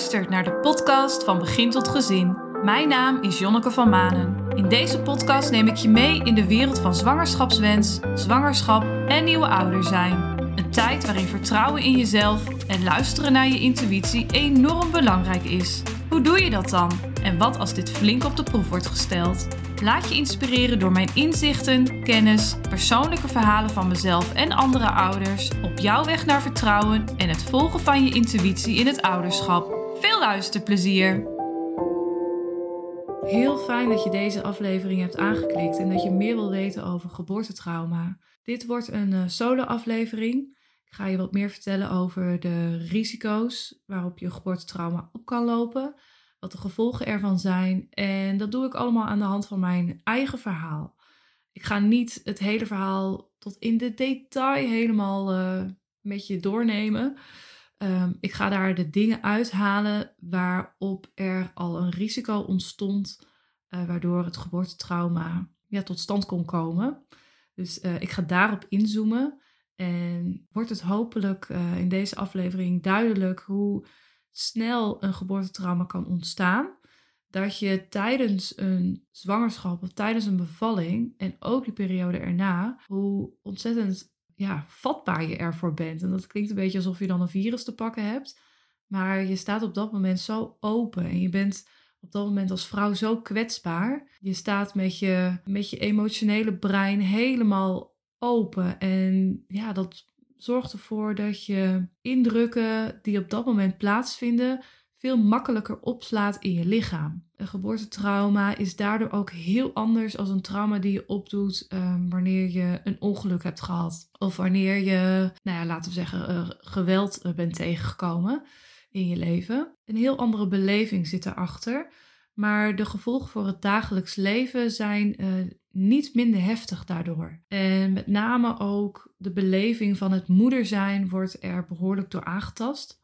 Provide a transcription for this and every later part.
luistert naar de podcast van Begin tot Gezin. Mijn naam is Jonneke van Manen. In deze podcast neem ik je mee in de wereld van zwangerschapswens, zwangerschap en nieuwe ouder zijn. Een tijd waarin vertrouwen in jezelf en luisteren naar je intuïtie enorm belangrijk is. Hoe doe je dat dan? En wat als dit flink op de proef wordt gesteld? Laat je inspireren door mijn inzichten, kennis, persoonlijke verhalen van mezelf en andere ouders op jouw weg naar vertrouwen en het volgen van je intuïtie in het ouderschap. Veel luisterplezier! Heel fijn dat je deze aflevering hebt aangeklikt en dat je meer wil weten over geboortetrauma. Dit wordt een uh, solo-aflevering. Ik ga je wat meer vertellen over de risico's waarop je geboortetrauma op kan lopen wat de gevolgen ervan zijn. En dat doe ik allemaal aan de hand van mijn eigen verhaal. Ik ga niet het hele verhaal tot in de detail helemaal uh, met je doornemen. Um, ik ga daar de dingen uithalen waarop er al een risico ontstond, uh, waardoor het geboortetrauma ja, tot stand kon komen. Dus uh, ik ga daarop inzoomen. En wordt het hopelijk in deze aflevering duidelijk hoe snel een geboortetrauma kan ontstaan. Dat je tijdens een zwangerschap of tijdens een bevalling en ook die periode erna, hoe ontzettend ja, vatbaar je ervoor bent. En dat klinkt een beetje alsof je dan een virus te pakken hebt. Maar je staat op dat moment zo open en je bent op dat moment als vrouw zo kwetsbaar. Je staat met je, met je emotionele brein helemaal open. En ja, dat zorgt ervoor dat je indrukken die op dat moment plaatsvinden veel makkelijker opslaat in je lichaam. Een geboortetrauma is daardoor ook heel anders als een trauma die je opdoet um, wanneer je een ongeluk hebt gehad. Of wanneer je, nou ja, laten we zeggen, uh, geweld uh, bent tegengekomen in je leven. Een heel andere beleving zit erachter. Maar de gevolgen voor het dagelijks leven zijn uh, niet minder heftig daardoor. En met name ook de beleving van het moeder zijn wordt er behoorlijk door aangetast.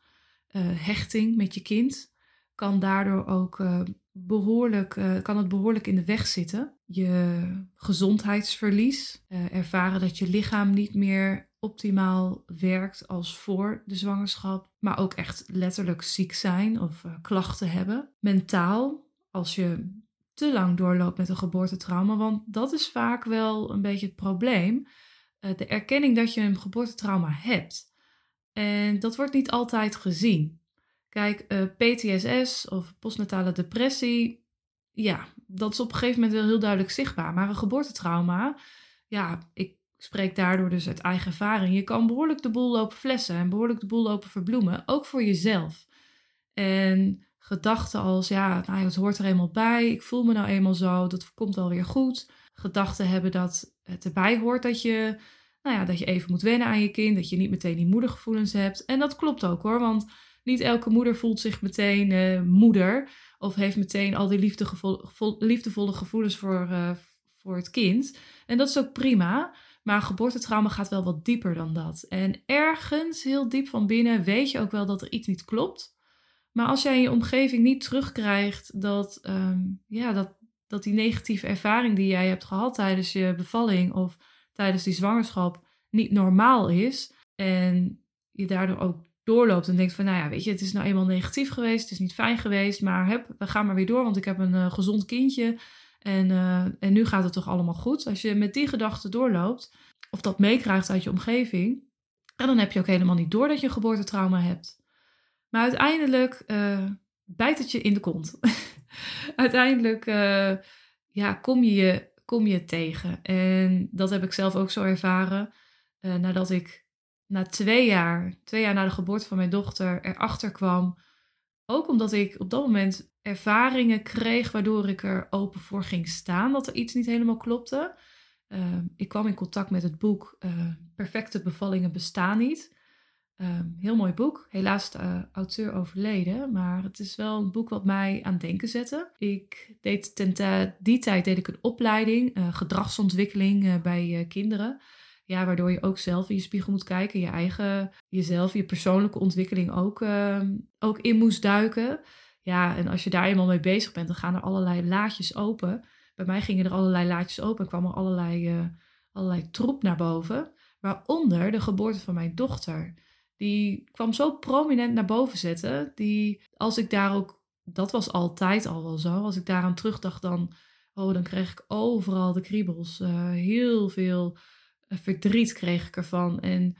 Uh, hechting met je kind kan daardoor ook uh, behoorlijk, uh, kan het behoorlijk in de weg zitten. Je gezondheidsverlies, ervaren dat je lichaam niet meer optimaal werkt als voor de zwangerschap, maar ook echt letterlijk ziek zijn of klachten hebben. Mentaal, als je te lang doorloopt met een geboortetrauma. Want dat is vaak wel een beetje het probleem. De erkenning dat je een geboortetrauma hebt. En dat wordt niet altijd gezien. Kijk, eh, PTSS of postnatale depressie, ja, dat is op een gegeven moment wel heel duidelijk zichtbaar. Maar een geboortetrauma, ja, ik spreek daardoor dus uit eigen ervaring. Je kan behoorlijk de boel lopen flessen en behoorlijk de boel lopen verbloemen, ook voor jezelf. En gedachten als, ja, nou, het hoort er eenmaal bij, ik voel me nou eenmaal zo, dat komt wel weer goed. Gedachten hebben dat het erbij hoort dat je, nou ja, dat je even moet wennen aan je kind, dat je niet meteen die moedergevoelens hebt. En dat klopt ook hoor, want niet elke moeder voelt zich meteen uh, moeder of heeft meteen al die liefdevolle gevoelens voor, uh, voor het kind. En dat is ook prima. Maar geboortetrauma gaat wel wat dieper dan dat. En ergens heel diep van binnen weet je ook wel dat er iets niet klopt. Maar als jij in je omgeving niet terugkrijgt dat, um, ja, dat, dat die negatieve ervaring die jij hebt gehad tijdens je bevalling of tijdens die zwangerschap niet normaal is. En je daardoor ook doorloopt en denkt van, nou ja, weet je, het is nou eenmaal negatief geweest, het is niet fijn geweest, maar heb, we gaan maar weer door, want ik heb een uh, gezond kindje en, uh, en nu gaat het toch allemaal goed. Als je met die gedachten doorloopt, of dat meekrijgt uit je omgeving, en dan heb je ook helemaal niet door dat je een geboortetrauma hebt. Maar uiteindelijk uh, bijt het je in de kont. uiteindelijk ja, kom, je, kom je tegen. En dat heb ik zelf ook zo ervaren. Uh, nadat ik na twee jaar, twee jaar na de geboorte van mijn dochter, erachter kwam. Ook omdat ik op dat moment ervaringen kreeg waardoor ik er open voor ging staan dat er iets niet helemaal klopte. ik kwam in contact met het boek Perfecte bevallingen bestaan niet Um, heel mooi boek. Helaas uh, auteur overleden, maar het is wel een boek wat mij aan denken zette. Ik deed ten die tijd deed ik een opleiding, uh, gedragsontwikkeling uh, bij kinderen. Ja, waardoor je ook zelf in je spiegel moet kijken, je eigen, jezelf, je persoonlijke ontwikkeling ook, ehm, ook in moest duiken. Ja, en als je daar eenmaal mee bezig bent, dan gaan er allerlei laadjes open. Bij mij gingen er allerlei laadjes open en kwam er allerlei, allerlei troep naar boven. Waaronder de geboorte van mijn dochter. Die kwam zo prominent naar boven zetten. Die, als ik daar ook, dat was altijd al wel zo, als ik daaraan terugdacht, dan, oh, dan kreeg ik overal de kriebels. Uh, heel veel eh, verdriet kreeg ik ervan. En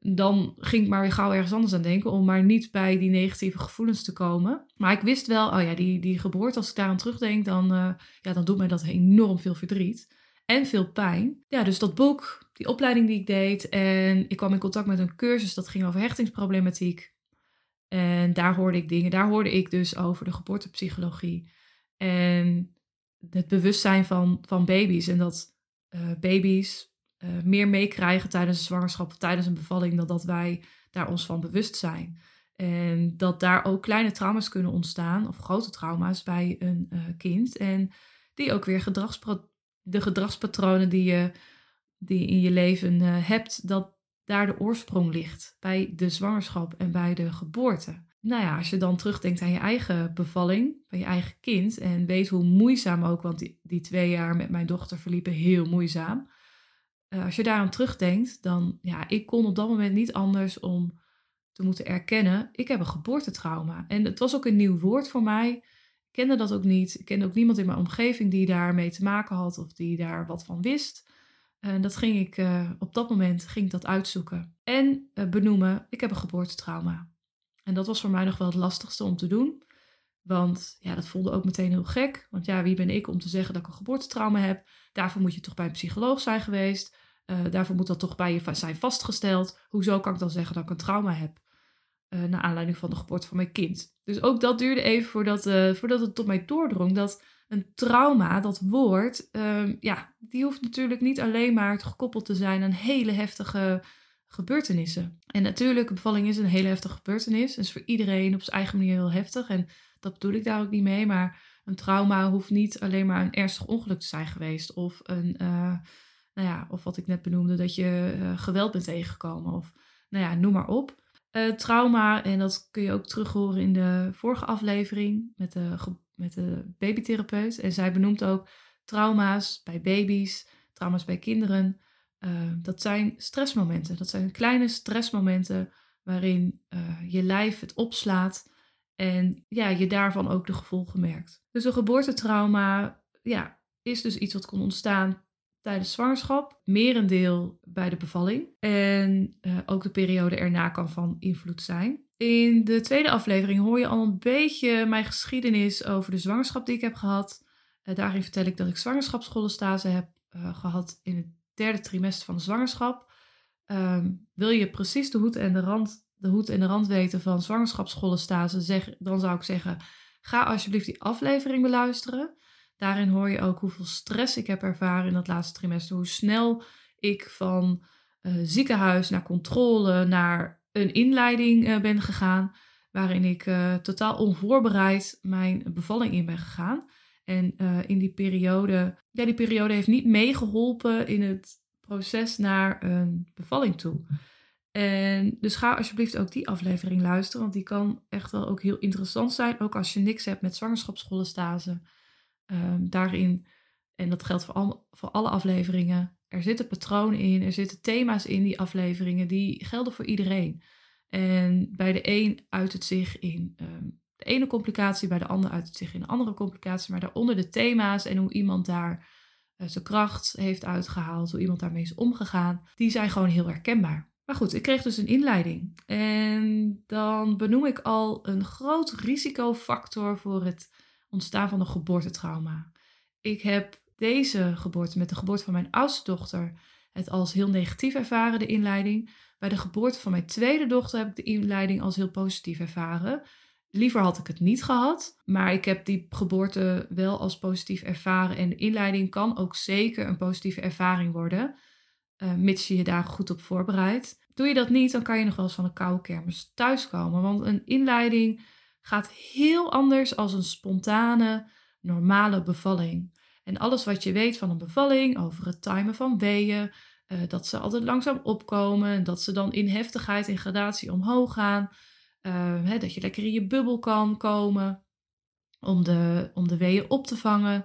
dan ging ik maar weer gauw ergens anders aan denken, om maar niet bij die negatieve gevoelens te komen. Maar ik wist wel, oh ja, die, die geboorte, als ik daaraan terugdenk, dan, uh, ja, dan doet mij dat enorm veel verdriet en veel pijn. Ja, dus dat boek, die opleiding die ik deed. En ik kwam in contact met een cursus dat ging over hechtingsproblematiek. En daar hoorde ik dingen. Daar hoorde ik dus over de geboortepsychologie. En het bewustzijn van, van baby's. En dat uh, baby's uh, meer meekrijgen tijdens een zwangerschap of tijdens een bevalling. Dan dat wij daar ons van bewust zijn. En dat daar ook kleine trauma's kunnen ontstaan. Of grote trauma's bij een uh, kind. En die ook weer gedragspro de gedragspatronen die je die in je leven uh, hebt, dat daar de oorsprong ligt bij de zwangerschap en bij de geboorte. Nou ja, als je dan terugdenkt aan je eigen bevalling, van je eigen kind en weet hoe moeizaam ook, want die, die twee jaar met mijn dochter verliepen heel moeizaam. Uh, als je daaraan terugdenkt, dan ja, ik kon op dat moment niet anders om te moeten erkennen, ik heb een geboortetrauma. En het was ook een nieuw woord voor mij kende dat ook niet. Ik kende ook niemand in mijn omgeving die daarmee te maken had of die daar wat van wist. En dat ging ik uh, op dat moment ging ik dat uitzoeken. En uh, benoemen, ik heb een geboortetrauma. En dat was voor mij nog wel het lastigste om te doen. Want ja, dat voelde ook meteen heel gek. Want ja, wie ben ik om te zeggen dat ik een geboortetrauma heb? Daarvoor moet je toch bij een psycholoog zijn geweest. Uh, daarvoor moet dat toch bij je zijn vastgesteld. Hoezo kan ik dan zeggen dat ik een trauma heb? Uh, naar aanleiding van de geboorte van mijn kind. Dus ook dat duurde even voordat, uh, voordat het tot mij doordrong. Dat een trauma, dat woord, um, ja, die hoeft natuurlijk niet alleen maar gekoppeld te zijn aan hele heftige gebeurtenissen. En natuurlijk, een bevalling is een hele heftige gebeurtenis. is voor iedereen op zijn eigen manier heel heftig. En dat bedoel ik daar ook niet mee. Maar een trauma hoeft niet alleen maar een ernstig ongeluk te zijn geweest. Of een, uh, nou ja, of wat ik net benoemde, dat je geweld bent tegengekomen. Of nou ja, noem maar op. Uh, trauma, en dat kun je ook terug horen in de vorige aflevering met de, met de babytherapeut. En zij benoemt ook trauma's bij baby's, trauma's bij kinderen. Uh, dat zijn stressmomenten. Dat zijn kleine stressmomenten waarin uh, je lijf het opslaat en ja, je daarvan ook de gevolgen merkt. Dus een geboortetrauma ja, is dus iets wat kon ontstaan tijdens zwangerschap, merendeel bij de bevalling. En uh, ook de periode erna kan van invloed zijn. In de tweede aflevering hoor je al een beetje mijn geschiedenis over de zwangerschap die ik heb gehad. Uh, daarin vertel ik dat ik zwangerschapsscholenstase heb uh, gehad in het derde trimester van de zwangerschap. Ehm, wil je precies de hoed en de rand, de hoed en de rand weten van zwangerschapsscholenstase, zeg, dan zou ik zeggen, ga alsjeblieft die aflevering beluisteren. Daarin hoor je ook hoeveel stress ik heb ervaren in dat laatste trimester. Hoe snel ik van uh, ziekenhuis naar controle naar een inleiding uh, ben gegaan. Waarin ik uh, totaal onvoorbereid mijn bevalling in ben gegaan. En in die periode, ja, die periode heeft niet meegeholpen in het proces naar een bevalling toe. En dus ga alsjeblieft ook die aflevering luisteren, want die kan echt wel ook heel interessant zijn. Ook als je niks hebt met zwangerschapsscholenstase um, daarin, en dat geldt voor, al, voor alle afleveringen, er zitten patronen in, er zitten thema's in die afleveringen die gelden voor iedereen. En bij de een uit het zich in um, de ene complicatie, bij de ander uit het zich in een andere complicatie, maar daaronder de thema's en hoe iemand daar uh, zijn kracht heeft uitgehaald, hoe iemand daarmee is omgegaan, die zijn gewoon heel herkenbaar. Maar goed, ik kreeg dus een inleiding. En dan benoem ik al een groot risicofactor voor het ontstaan van een geboortetrauma. Ik heb deze geboorte, met de geboorte van mijn oudste dochter, het als heel negatief ervaren, de inleiding. Bij de geboorte van mijn tweede dochter heb ik de inleiding als heel positief ervaren. Liever had ik het niet gehad, maar ik heb die geboorte wel als positief ervaren. En de inleiding kan ook zeker een positieve ervaring worden, uh, mits je je daar goed op voorbereidt. Doe je dat niet, dan kan je nog wel eens van een koude kermis thuiskomen. Want een inleiding gaat heel anders als een spontane, normale bevalling. En alles wat je weet van een bevalling, over het timen van weeën, uh, dat ze altijd langzaam opkomen, dat ze dan in heftigheid en gradatie omhoog gaan, uh, hè, dat je lekker in je bubbel kan komen om de, om de weeën op te vangen.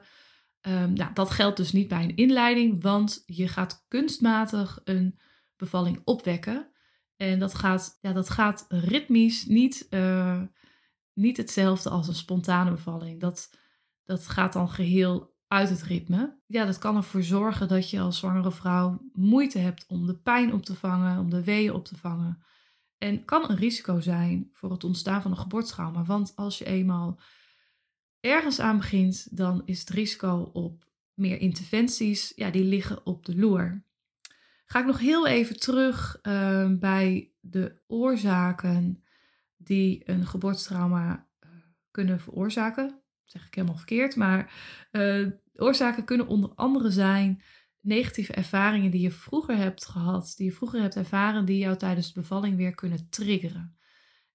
Um, nou, dat geldt dus niet bij een inleiding, want je gaat kunstmatig een bevalling opwekken. En dat gaat, ja, dat gaat ritmisch niet, uh, niet hetzelfde als een spontane bevalling. Dat, dat gaat dan geheel uit het ritme. Ja, dat kan ervoor zorgen dat je als zwangere vrouw moeite hebt om de pijn op te vangen, om de weeën op te vangen. En kan een risico zijn voor het ontstaan van een geboortetrauma. Want als je eenmaal ergens aan begint, dan is het risico op meer interventies, ja, die liggen op de loer. Ga ik nog heel even terug uh, bij de oorzaken die een geboortetrauma uh, kunnen veroorzaken. Dat zeg ik helemaal verkeerd, maar uh, oorzaken kunnen onder andere zijn negatieve ervaringen die je vroeger hebt gehad, die je vroeger hebt ervaren, die jou tijdens de bevalling weer kunnen triggeren.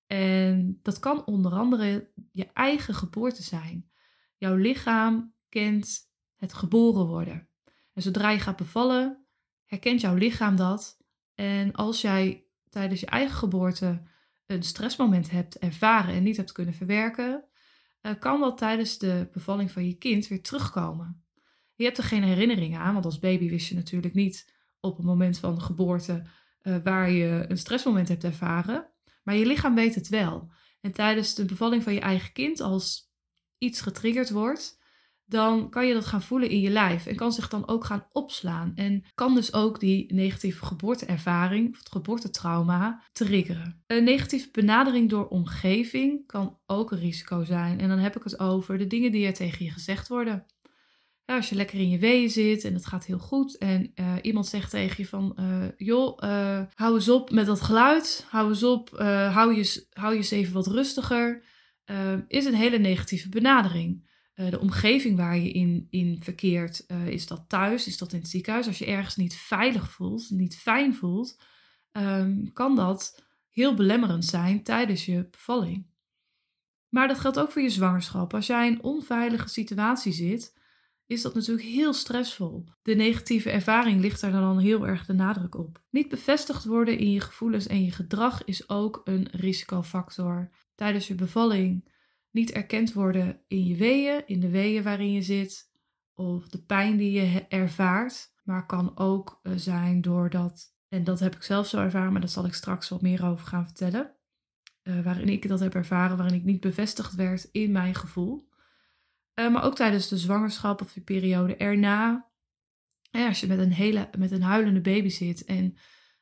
En dat kan onder andere je eigen geboorte zijn. Jouw lichaam kent het geboren worden. En zodra je gaat bevallen, herkent jouw lichaam dat. En als jij tijdens je eigen geboorte een stressmoment hebt ervaren en niet hebt kunnen verwerken, eh, kan dat tijdens de bevalling van je kind weer terugkomen. Je hebt er geen herinneringen aan, want als baby wist je natuurlijk niet op het moment van geboorte uh, waar je een stressmoment hebt ervaren. Maar je lichaam weet het wel. En tijdens de bevalling van je eigen kind, als iets getriggerd wordt, dan kan je dat gaan voelen in je lijf en kan zich dan ook gaan opslaan. En kan dus ook die negatieve geboorteervaring of het geboortetrauma triggeren. Een negatieve benadering door omgeving kan ook een risico zijn. En dan heb ik het over de dingen die er tegen je gezegd worden. Ja, als je lekker in je weeën zit en het gaat heel goed en uh, iemand zegt tegen je van, uh, joh, uh, hou eens op met dat geluid, hou eens op, hou, je, hou je eens even wat rustiger, is een hele negatieve benadering. De omgeving waar je in, in verkeert, is dat thuis, is dat in het ziekenhuis? Als je ergens niet veilig voelt, niet fijn voelt, um, kan dat heel belemmerend zijn tijdens je bevalling. Maar dat geldt ook voor je zwangerschap. Als jij in een onveilige situatie zit, is dat natuurlijk heel stressvol. De negatieve ervaring ligt daar dan heel erg de nadruk op. Niet bevestigd worden in je gevoelens en je gedrag is ook een risicofactor. Tijdens je bevalling niet erkend worden in je weeën, in de weeën waarin je zit, of de pijn die je ervaart, maar kan ook eh, zijn doordat, en dat heb ik zelf zo ervaren, maar daar zal ik straks wat meer over gaan vertellen, uh, waarin ik dat heb ervaren, waarin ik niet bevestigd werd in mijn gevoel. Uh, maar ook tijdens de zwangerschap of de periode erna. Als je met een, hele, met een huilende baby zit en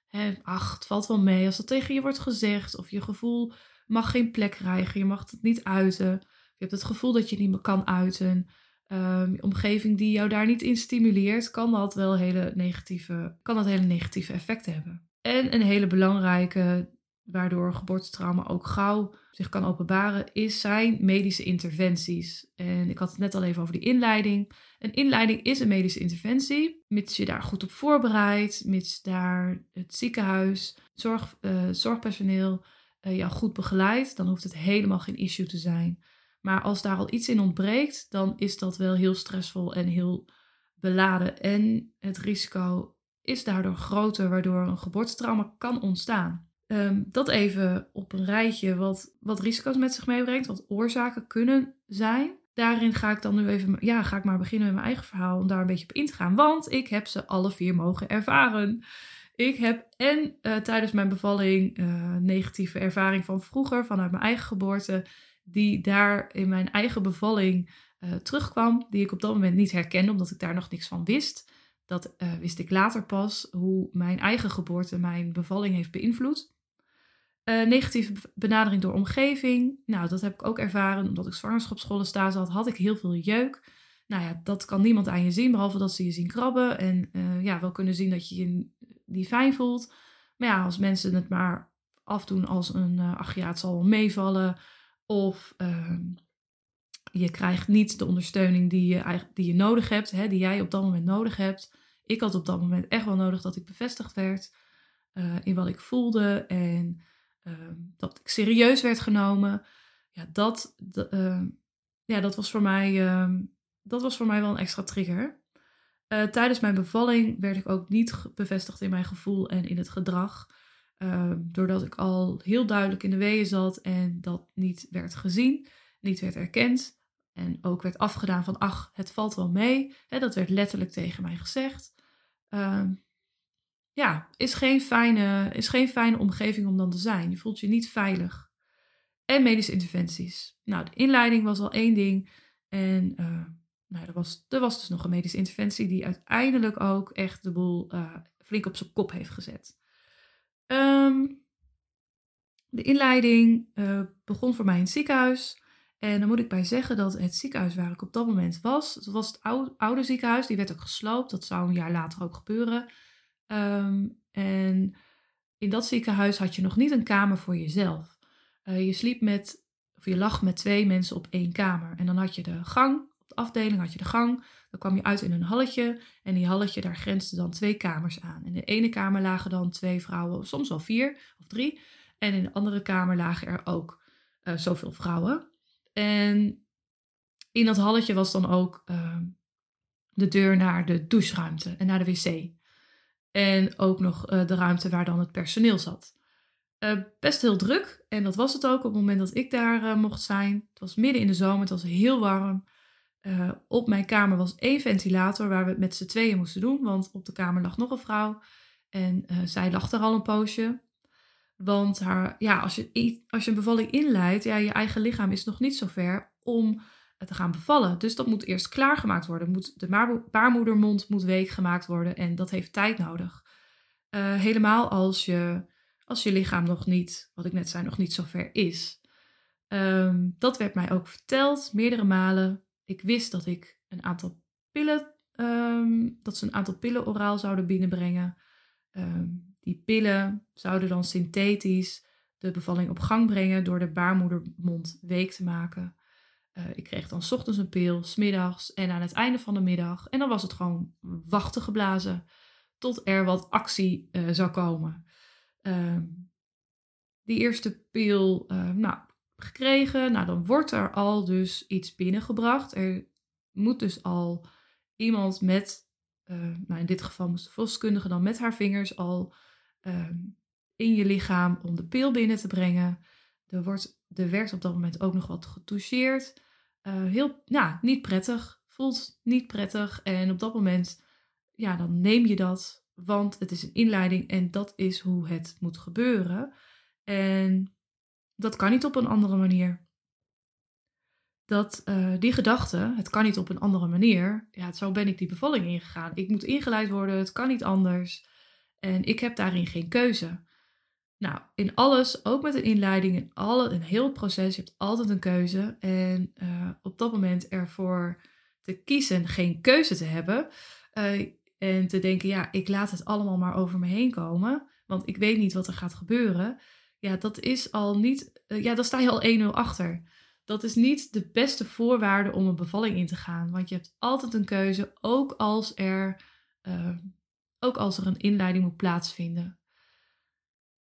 hè, ach, het valt wel mee als dat tegen je wordt gezegd of je gevoel mag geen plek krijgen, je mag het niet uiten. Je hebt het gevoel dat je niet meer kan uiten. Um, omgeving die jou daar niet in stimuleert, kan dat wel hele negatieve, kan dat hele negatieve effecten hebben. En een hele belangrijke waardoor geboortetrauma ook gauw zich kan openbaren, is zijn medische interventies. En ik had het net al even over die inleiding. Een inleiding is een medische interventie, mits je daar goed op voorbereidt, mits daar het ziekenhuis, zorg, uh, zorgpersoneel uh, goed begeleidt, dan hoeft het helemaal geen issue te zijn. Maar als daar al iets in ontbreekt, dan is dat wel heel stressvol en heel beladen. En het risico is daardoor groter, waardoor een geboortetrauma kan ontstaan. Um, dat even op een rijtje wat, wat risico's met zich meebrengt, wat oorzaken kunnen zijn. Daarin ga ik dan nu even, ja, ga ik maar beginnen met mijn eigen verhaal om daar een beetje op in te gaan. Want ik heb ze alle vier mogen ervaren. Ik heb en uh, tijdens mijn bevalling uh, negatieve ervaring van vroeger, vanuit mijn eigen geboorte, die daar in mijn eigen bevalling uh, terugkwam, die ik op dat moment niet herkende, omdat ik daar nog niks van wist. Dat wist ik later pas, hoe mijn eigen geboorte mijn bevalling heeft beïnvloed. Negatieve benadering door omgeving. Nou, dat heb ik ook ervaren. Omdat ik zwangerschapsscholen staan zat, had ik heel veel jeuk. Nou ja, dat kan niemand aan je zien, behalve dat ze je zien krabben. En uh, ja, wel kunnen zien dat je je niet fijn voelt. Maar ja, als mensen het maar afdoen als een, uh, ach ja, het zal wel meevallen. Of ehm, je krijgt niet de ondersteuning die je, die je nodig hebt, hè, die jij op dat moment nodig hebt. Ik had op dat moment echt wel nodig dat ik bevestigd werd in wat ik voelde. En Ehm, dat ik serieus werd genomen. Ja, dat, ehm, ja, dat, was voor mij, dat was voor mij wel een extra trigger. Uh, tijdens mijn bevalling werd ik ook niet bevestigd in mijn gevoel en in het gedrag. doordat ik al heel duidelijk in de weeën zat en dat niet werd gezien, niet werd erkend. En ook werd afgedaan van, ach, het valt wel mee. Dat werd letterlijk tegen mij gezegd. ja, is geen, fijne, is geen fijne omgeving om dan te zijn. Je voelt je niet veilig. En medische interventies. Nou, de inleiding was al één ding. En uh, nou, er, was, was dus nog een medische interventie die uiteindelijk ook echt de boel uh, flink op zijn kop heeft gezet. Um, de inleiding uh, begon voor mij in het ziekenhuis. En dan moet ik bij zeggen dat het ziekenhuis waar ik op dat moment was, dat was het oude, oude ziekenhuis, die werd ook gesloopt. Dat zou een jaar later ook gebeuren. Um, en in dat ziekenhuis had je nog niet een kamer voor jezelf. Uh, je sliep met, of je lag met twee mensen op één kamer. En dan had je de gang, de afdeling had je de gang. Dan kwam je uit in een halletje. En die halletje, daar grensden dan twee kamers aan. In de ene kamer lagen dan twee vrouwen, soms wel vier of drie. En in de andere kamer lagen er ook uh, zoveel vrouwen. En in dat halletje was dan ook uh, de deur naar de doucheruimte en naar de wc. En ook nog uh, de ruimte waar dan het personeel zat. Uh, best heel druk. En dat was het ook op het moment dat ik daar mocht zijn. Het was midden in de zomer, het was heel warm. Op mijn kamer was één ventilator waar we het met z'n tweeën moesten doen. Want op de kamer lag nog een vrouw. En zij lag er al een poosje. Want haar, ja, als, je, als je een bevalling inleidt, ja, je eigen lichaam is nog niet zo ver om te gaan bevallen. Dus dat moet eerst klaargemaakt worden. Moet, de baarmoedermond moet week gemaakt worden en dat heeft tijd nodig. Uh, helemaal als je, als je lichaam nog niet, wat ik net zei, nog niet zo ver is. Um, dat werd mij ook verteld, meerdere malen. Ik wist dat ik een aantal pillen, um, dat ze een aantal pillen oraal zouden binnenbrengen. Um, die pillen zouden dan synthetisch de bevalling op gang brengen door de baarmoedermond week te maken. Uh, ik kreeg dan ochtends een pil, smiddags en aan het einde van de middag. En dan was het gewoon wachten geblazen tot er wat actie uh, zou komen. Uh, die eerste pil, uh, nou, gekregen. Nou, dan wordt er al dus iets binnengebracht. Er moet dus al iemand met, nou in dit geval moest de volkskundige dan met haar vingers al Ehm, in je lichaam om de pil binnen te brengen. Er, wordt, er werd op dat moment ook nog wat getoucheerd. Uh, heel, nou, niet prettig. Voelt niet prettig. En op dat moment, ja, dan neem je dat. Want het is een inleiding en dat is hoe het moet gebeuren. En dat kan niet op een andere manier. Dat uh, die gedachte, het kan niet op een andere manier. Ja, zo ben ik die bevalling ingegaan. Ik moet ingeleid worden, het kan niet anders. En ik heb daarin geen keuze. Nou, in alles, ook met een inleiding, in alle, een heel proces, je hebt altijd een keuze. En uh, op dat moment ervoor te kiezen geen keuze te hebben. Uh, en te denken, ja, ik laat het allemaal maar over me heen komen. Want ik weet niet wat er gaat gebeuren. Ja, dat is al niet, uh, ja, dan sta je al 1-0 achter. Dat is niet de beste voorwaarde om een bevalling in te gaan. Want je hebt altijd een keuze, ook als er ook als er een inleiding moet plaatsvinden.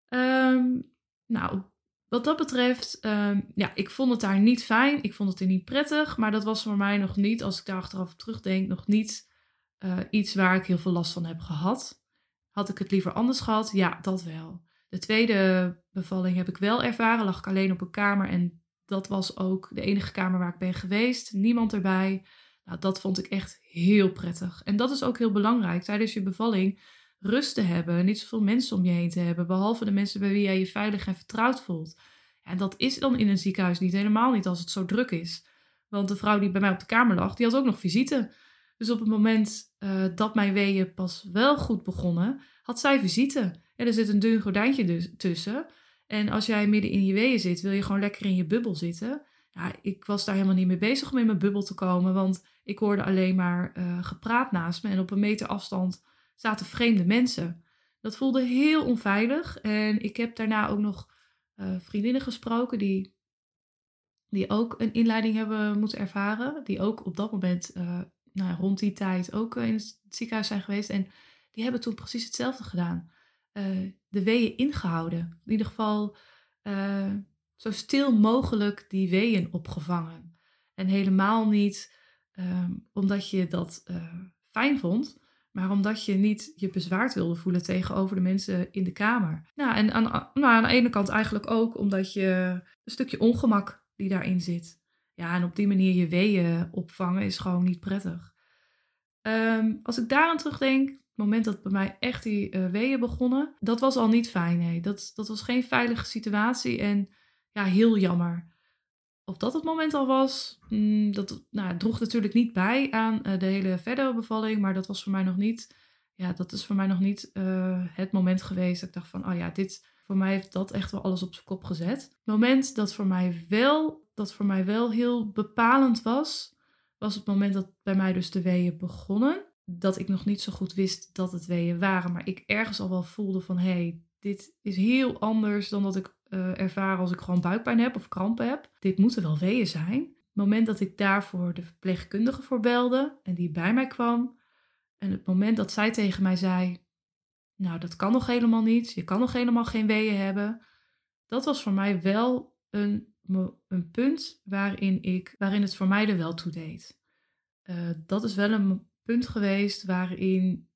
Um, nou, wat dat betreft, um, ja, ik vond het daar niet fijn. Ik vond het er niet prettig. Maar dat was voor mij nog niet, als ik daar achteraf terugdenk, nog niet uh, iets waar ik heel veel last van heb gehad. Had ik het liever anders gehad? Ja, dat wel. De tweede bevalling heb ik wel ervaren. Lag ik alleen op een kamer en dat was ook de enige kamer waar ik ben geweest. Niemand erbij. Nou, dat vond ik echt heel prettig. En dat is ook heel belangrijk tijdens je bevalling. Rust te hebben, niet zoveel mensen om je heen te hebben, behalve de mensen bij wie jij je veilig en vertrouwd voelt. En dat is dan in een ziekenhuis niet helemaal niet als het zo druk is. Want de vrouw die bij mij op de kamer lag, die had ook nog visite. Dus op het moment uh, dat mijn weeën pas wel goed begonnen, had zij visite. En er zit een dun gordijntje dus tussen. En als jij midden in je weeën zit, wil je gewoon lekker in je bubbel zitten. Ja, ik was daar helemaal niet mee bezig om in mijn bubbel te komen, want ik hoorde alleen maar uh, gepraat naast me en op een meter afstand zaten vreemde mensen. Dat voelde heel onveilig en ik heb daarna ook nog uh, vriendinnen gesproken die, die ook een inleiding hebben moeten ervaren, die ook op dat moment, uh, nou, rond die tijd, ook in het ziekenhuis zijn geweest en die hebben toen precies hetzelfde gedaan. De weeën ingehouden. In ieder geval zo stil mogelijk die weeën opgevangen. En helemaal niet Ehm, omdat je dat uh, fijn vond, maar omdat je niet je bezwaard wilde voelen tegenover de mensen in de kamer. Nou, en aan, nou, aan de ene kant eigenlijk ook omdat je een stukje ongemak die daarin zit. Ja, en op die manier je weeën opvangen is gewoon niet prettig. Um, als ik daaraan terugdenk, moment dat bij mij echt die uh, weeën begonnen, dat was al niet fijn. Nee. Dat, dat was geen veilige situatie en ja, heel jammer. Of dat het moment al was, mm, dat nou, droeg natuurlijk niet bij aan uh, de hele verdere bevalling, maar dat was voor mij nog niet, ja, dat is voor mij nog niet uh, het moment geweest dat ik dacht van, oh ja, dit, voor mij heeft dat echt wel alles op zijn kop gezet. Het moment dat voor mij wel, dat voor mij wel heel bepalend was, was het moment dat bij mij dus de weeën begonnen. Dat ik nog niet zo goed wist dat het weeën waren, maar ik ergens al wel voelde van, hé, hey, dit is heel anders dan dat ik uh, ervaren als ik gewoon buikpijn heb of krampen heb. Dit moeten wel weeën zijn. Het moment dat ik daarvoor de verpleegkundige voor belde en die bij mij kwam. En het moment dat zij tegen mij zei, nou dat kan nog helemaal niet, je kan nog helemaal geen weeën hebben. Dat was voor mij wel een, een punt waarin, ik, waarin het voor mij er wel toe deed. Uh, dat is wel een punt geweest waarin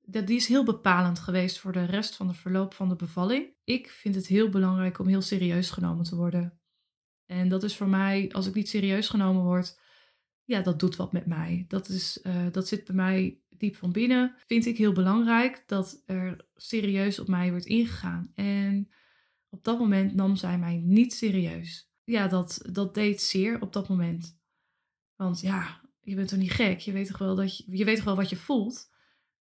dat, die is heel bepalend geweest voor de rest van de verloop van de bevalling. Ik vind het heel belangrijk om heel serieus genomen te worden. En dat is voor mij, als ik niet serieus genomen word, ja, dat doet wat met mij. Dat, is, uh, dat zit bij mij diep van binnen. Vind ik heel belangrijk dat er serieus op mij wordt ingegaan. En op dat moment nam zij mij niet serieus. Ja, dat, dat deed zeer op dat moment. Want ja, je bent toch niet gek? Je weet toch wel, dat je, je weet toch wel wat je voelt?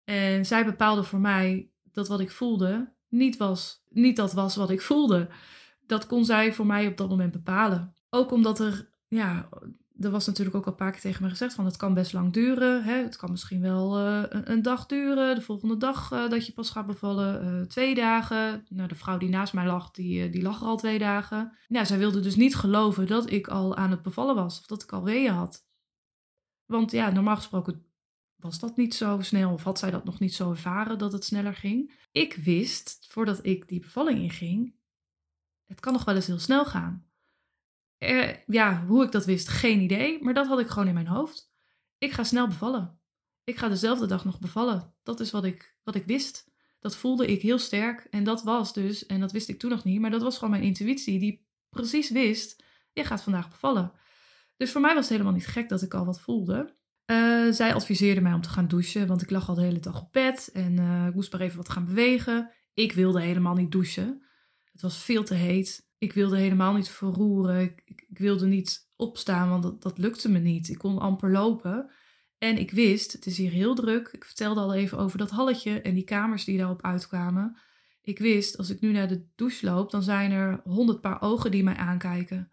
En zij bepaalde voor mij dat wat ik voelde niet, was, niet dat was wat ik voelde. Dat kon zij voor mij op dat moment bepalen. Ook omdat er, ja, er was natuurlijk ook al een paar keer tegen me gezegd van het kan best lang duren. Hè? Het kan misschien wel uh, een, dag duren. De volgende dag uh, dat je pas gaat bevallen. Uh, twee dagen. Nou, de vrouw die naast mij lag, die, die lag er al twee dagen. Ja, zij wilde dus niet geloven dat ik al aan het bevallen was. Of dat ik al weeën had. Want ja, normaal gesproken was dat niet zo snel of had zij dat nog niet zo ervaren dat het sneller ging. Ik wist, voordat ik die bevalling inging, het kan nog wel eens heel snel gaan. ja, hoe ik dat wist, geen idee, maar dat had ik gewoon in mijn hoofd. Ik ga snel bevallen. Ik ga dezelfde dag nog bevallen. Dat is wat ik, wat ik wist. Dat voelde ik heel sterk en dat was dus, en dat wist ik toen nog niet, maar dat was gewoon mijn intuïtie die precies wist, je gaat vandaag bevallen. Dus voor mij was het helemaal niet gek dat ik al wat voelde. Uh, zij adviseerde mij om te gaan douchen, want ik lag al de hele dag op bed en uh, ik moest maar even wat gaan bewegen. Ik wilde helemaal niet douchen. Het was veel te heet. Ik wilde helemaal niet verroeren. Ik, ik, ik wilde niet opstaan, want dat, dat, lukte me niet. Ik kon amper lopen. En ik wist, het is hier heel druk. Ik vertelde al even over dat halletje en die kamers die daarop uitkwamen. Ik wist, als ik nu naar de douche loop, dan zijn er honderd paar ogen die mij aankijken.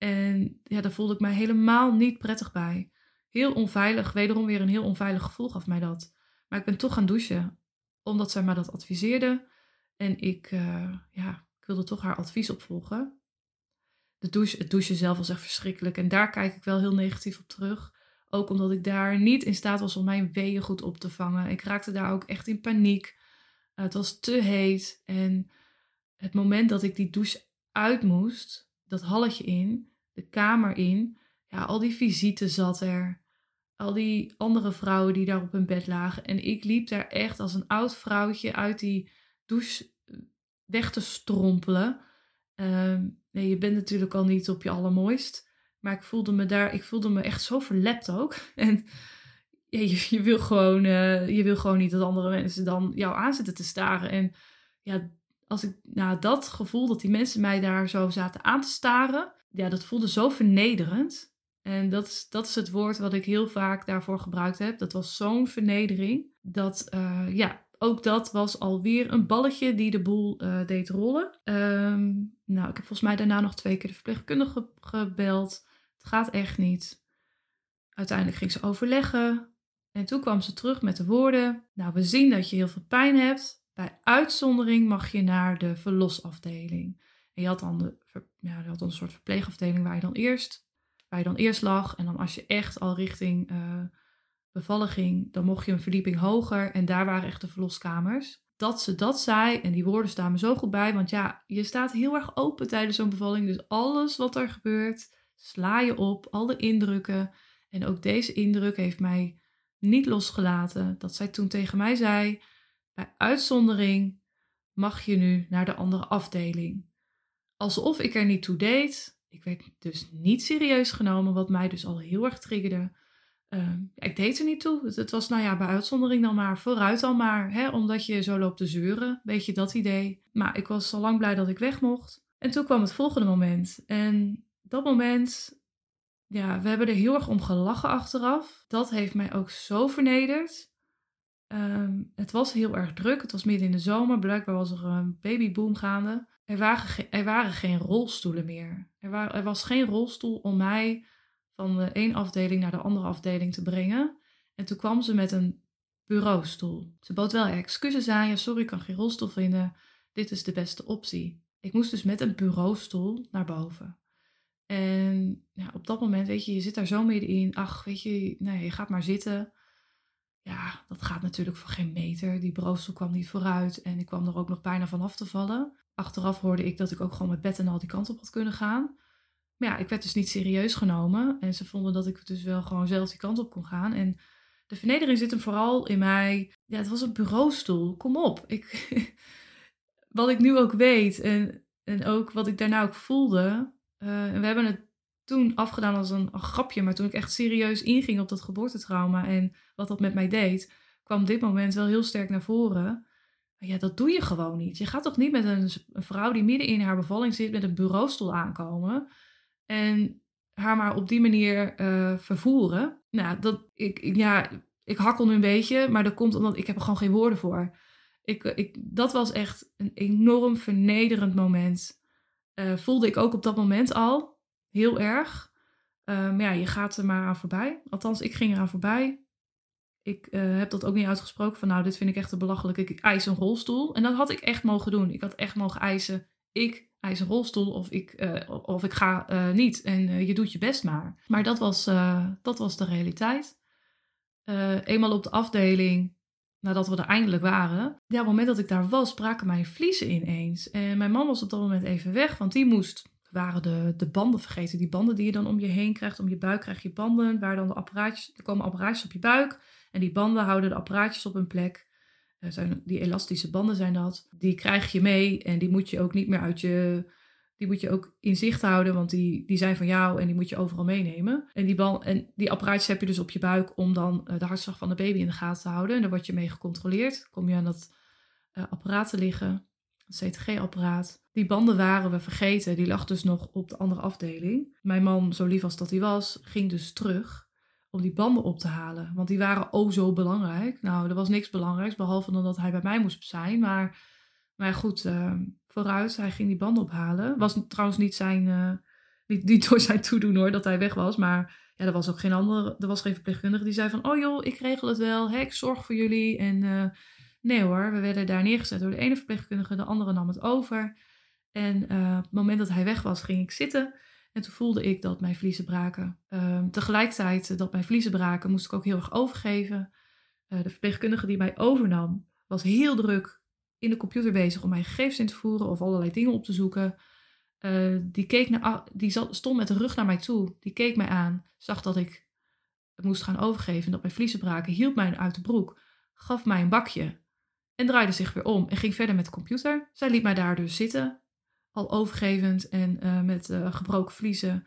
En ja, daar voelde ik mij helemaal niet prettig bij heel onveilig, wederom weer een heel onveilig gevoel gaf mij dat. Maar ik ben toch gaan douchen, omdat zij mij dat adviseerde. En ik, uh, ja, ik wilde toch haar advies opvolgen. De douche, het douchen zelf was echt verschrikkelijk. En daar kijk ik wel heel negatief op terug. Ook omdat ik daar niet in staat was om mijn weeën goed op te vangen. Ik raakte daar ook echt in paniek. het was te heet. En het moment dat ik die douche uit moest, dat halletje in, de kamer in, ja, al die visite zat er. Al die andere vrouwen die daar op hun bed lagen. En ik liep daar echt als een oud vrouwtje uit die douche eh, weg te strompelen. Uh, nee, je bent natuurlijk al niet op je allermooist. Maar ik voelde me daar, ik voelde me echt zo verlept ook. En je, je, wil gewoon, uh, je wil gewoon niet dat andere mensen dan jou aanzitten te staren. En ja, als ik nou, dat gevoel dat die mensen mij daar zo zaten aan te staren, ja, dat voelde zo vernederend. En dat is, dat is het woord wat ik heel vaak daarvoor gebruikt heb. Dat was zo'n vernedering. Dat, uh, ja, ook dat was alweer een balletje die de boel uh, deed rollen. Um, nou, ik heb volgens mij daarna nog twee keer de verpleegkundige gebeld. Het gaat echt niet. Uiteindelijk ging ze overleggen. En toen kwam ze terug met de woorden: Nou, we zien dat je heel veel pijn hebt. Bij uitzondering mag je naar de verlosafdeling. En je had dan, de, ja, je had dan een soort verpleegafdeling waar je dan eerst waar je dan eerst lag. En dan als je echt al richting uh, bevallen ging, dan mocht je een verdieping hoger. En daar waren echt de verloskamers. Dat ze dat zei, en die woorden staan me zo goed bij. Want ja, je staat heel erg open tijdens zo'n bevalling. Dus alles wat er gebeurt, sla je op. Al de indrukken. En ook deze indruk heeft mij niet losgelaten. Dat zij toen tegen mij zei: bij uitzondering mag je nu naar de andere afdeling. Alsof ik er niet toe deed, ik werd dus niet serieus genomen, wat mij dus al heel erg triggerde. Ehm, ik deed er niet toe. Het, het, was nou ja, bij uitzondering dan maar, vooruit dan maar. Hè, omdat je zo loopt te zeuren. Weet je dat idee. Maar ik was al lang blij dat ik weg mocht. En toen kwam het volgende moment. En dat moment, ja, we hebben er heel erg om gelachen achteraf. Dat heeft mij ook zo vernederd. Ehm, het was heel erg druk. Het was midden in de zomer. Blijkbaar was er een babyboom gaande. Er waren, er waren geen rolstoelen meer. Er, er was geen rolstoel om mij van de één afdeling naar de andere afdeling te brengen. En toen kwam ze met een bureaustoel. Ze bood wel excuses aan. Ja, sorry, ik kan geen rolstoel vinden. Dit is de beste optie. Ik moest dus met een bureaustoel naar boven. En op dat moment, weet je, je zit daar zo middenin. Ach, weet je, nee, je gaat maar zitten. Ja, dat gaat natuurlijk voor geen meter. Die bureaustoel kwam niet vooruit en ik kwam er ook nog bijna van af te vallen. Achteraf hoorde ik dat ik ook gewoon met bed en al die kant op had kunnen gaan. Maar ja, ik werd dus niet serieus genomen. En ze vonden dat ik dus wel gewoon zelf die kant op kon gaan. En de vernedering zit hem vooral in mij. Ja, het was een bureaustoel. Kom op. Ik, wat ik nu ook weet en, en ook wat ik daarna ook voelde. En we hebben het toen afgedaan als een, grapje. Maar toen ik echt serieus inging op dat geboortetrauma en wat dat met mij deed, kwam dit moment wel heel sterk naar voren. Ja, dat doe je gewoon niet. Je gaat toch niet met een, een vrouw die midden in haar bevalling zit met een bureaustoel aankomen. En haar maar op die manier uh, vervoeren. Nou, dat, ik, ja, ik hakkel nu een beetje, maar dat komt omdat ik heb er gewoon geen woorden voor. Ik, ik, dat was echt een enorm vernederend moment. Uh, voelde ik ook op dat moment al. Heel erg. Maar ja, je gaat er maar aan voorbij. Althans, ik ging eraan voorbij. Ik uh, heb dat ook niet uitgesproken van nou, dit vind ik echt te belachelijk. Ik eis een rolstoel. En dat had ik echt mogen doen. Ik had echt mogen eisen. Ik eis een rolstoel of ik, uh, of ik ga uh, niet. En je doet je best maar. Maar dat was, dat was de realiteit. eenmaal op de afdeling, nadat we er eindelijk waren. Ja, op het moment dat ik daar was, braken mijn vliezen ineens. En mijn man was op dat moment even weg, want die moest waren de, de banden vergeten. Die banden die je dan om je heen krijgt. Om je buik krijg je banden. Waar dan de apparaatjes. Er komen apparaatjes op je buik. En die banden houden de apparaatjes op hun plek. Zijn, die elastische banden zijn dat. Die krijg je mee. En die moet je ook niet meer uit je. Die moet je ook in zicht houden. Want die, die zijn van jou. En die moet je overal meenemen. En die, band, en die apparaatjes heb je dus op je buik. Om dan uh, de hartslag van de baby in de gaten te houden. En daar word je mee gecontroleerd. Kom je aan dat uh, apparaat te liggen. CTG-apparaat. Die banden waren we vergeten. Die lag dus nog op de andere afdeling. Mijn man, zo lief als dat hij was, ging dus terug om die banden op te halen. Want die waren oh zo belangrijk. Nou, er was niks belangrijks, behalve dan dat hij bij mij moest zijn. Maar, maar goed, uh, vooruit, hij ging die banden ophalen. Was trouwens niet zijn, uh, niet, door zijn toedoen hoor, dat hij weg was. Maar ja, er was ook geen andere, er was geen verpleegkundige die zei van... Oh joh, ik regel het wel, hè, ik zorg voor jullie. En uh, nee hoor, we werden daar neergezet door de ene verpleegkundige, de andere nam het over... En uh, op het moment dat hij weg was, ging ik zitten. En toen voelde ik dat mijn vliezen braken. Uh, tegelijkertijd dat mijn vliezen braken, moest ik ook heel erg overgeven. Uh, de verpleegkundige die mij overnam, was heel druk in de computer bezig om mijn gegevens in te voeren of allerlei dingen op te zoeken. Uh, die, keek naar, die zat, stond met de rug naar mij toe. Die keek mij aan, zag dat ik het moest gaan overgeven en dat mijn vliezen braken, hield mij uit de broek, gaf mij een bakje en draaide zich weer om en ging verder met de computer. Zij liet mij daar dus zitten al overgevend en uh, met uh, gebroken vliezen,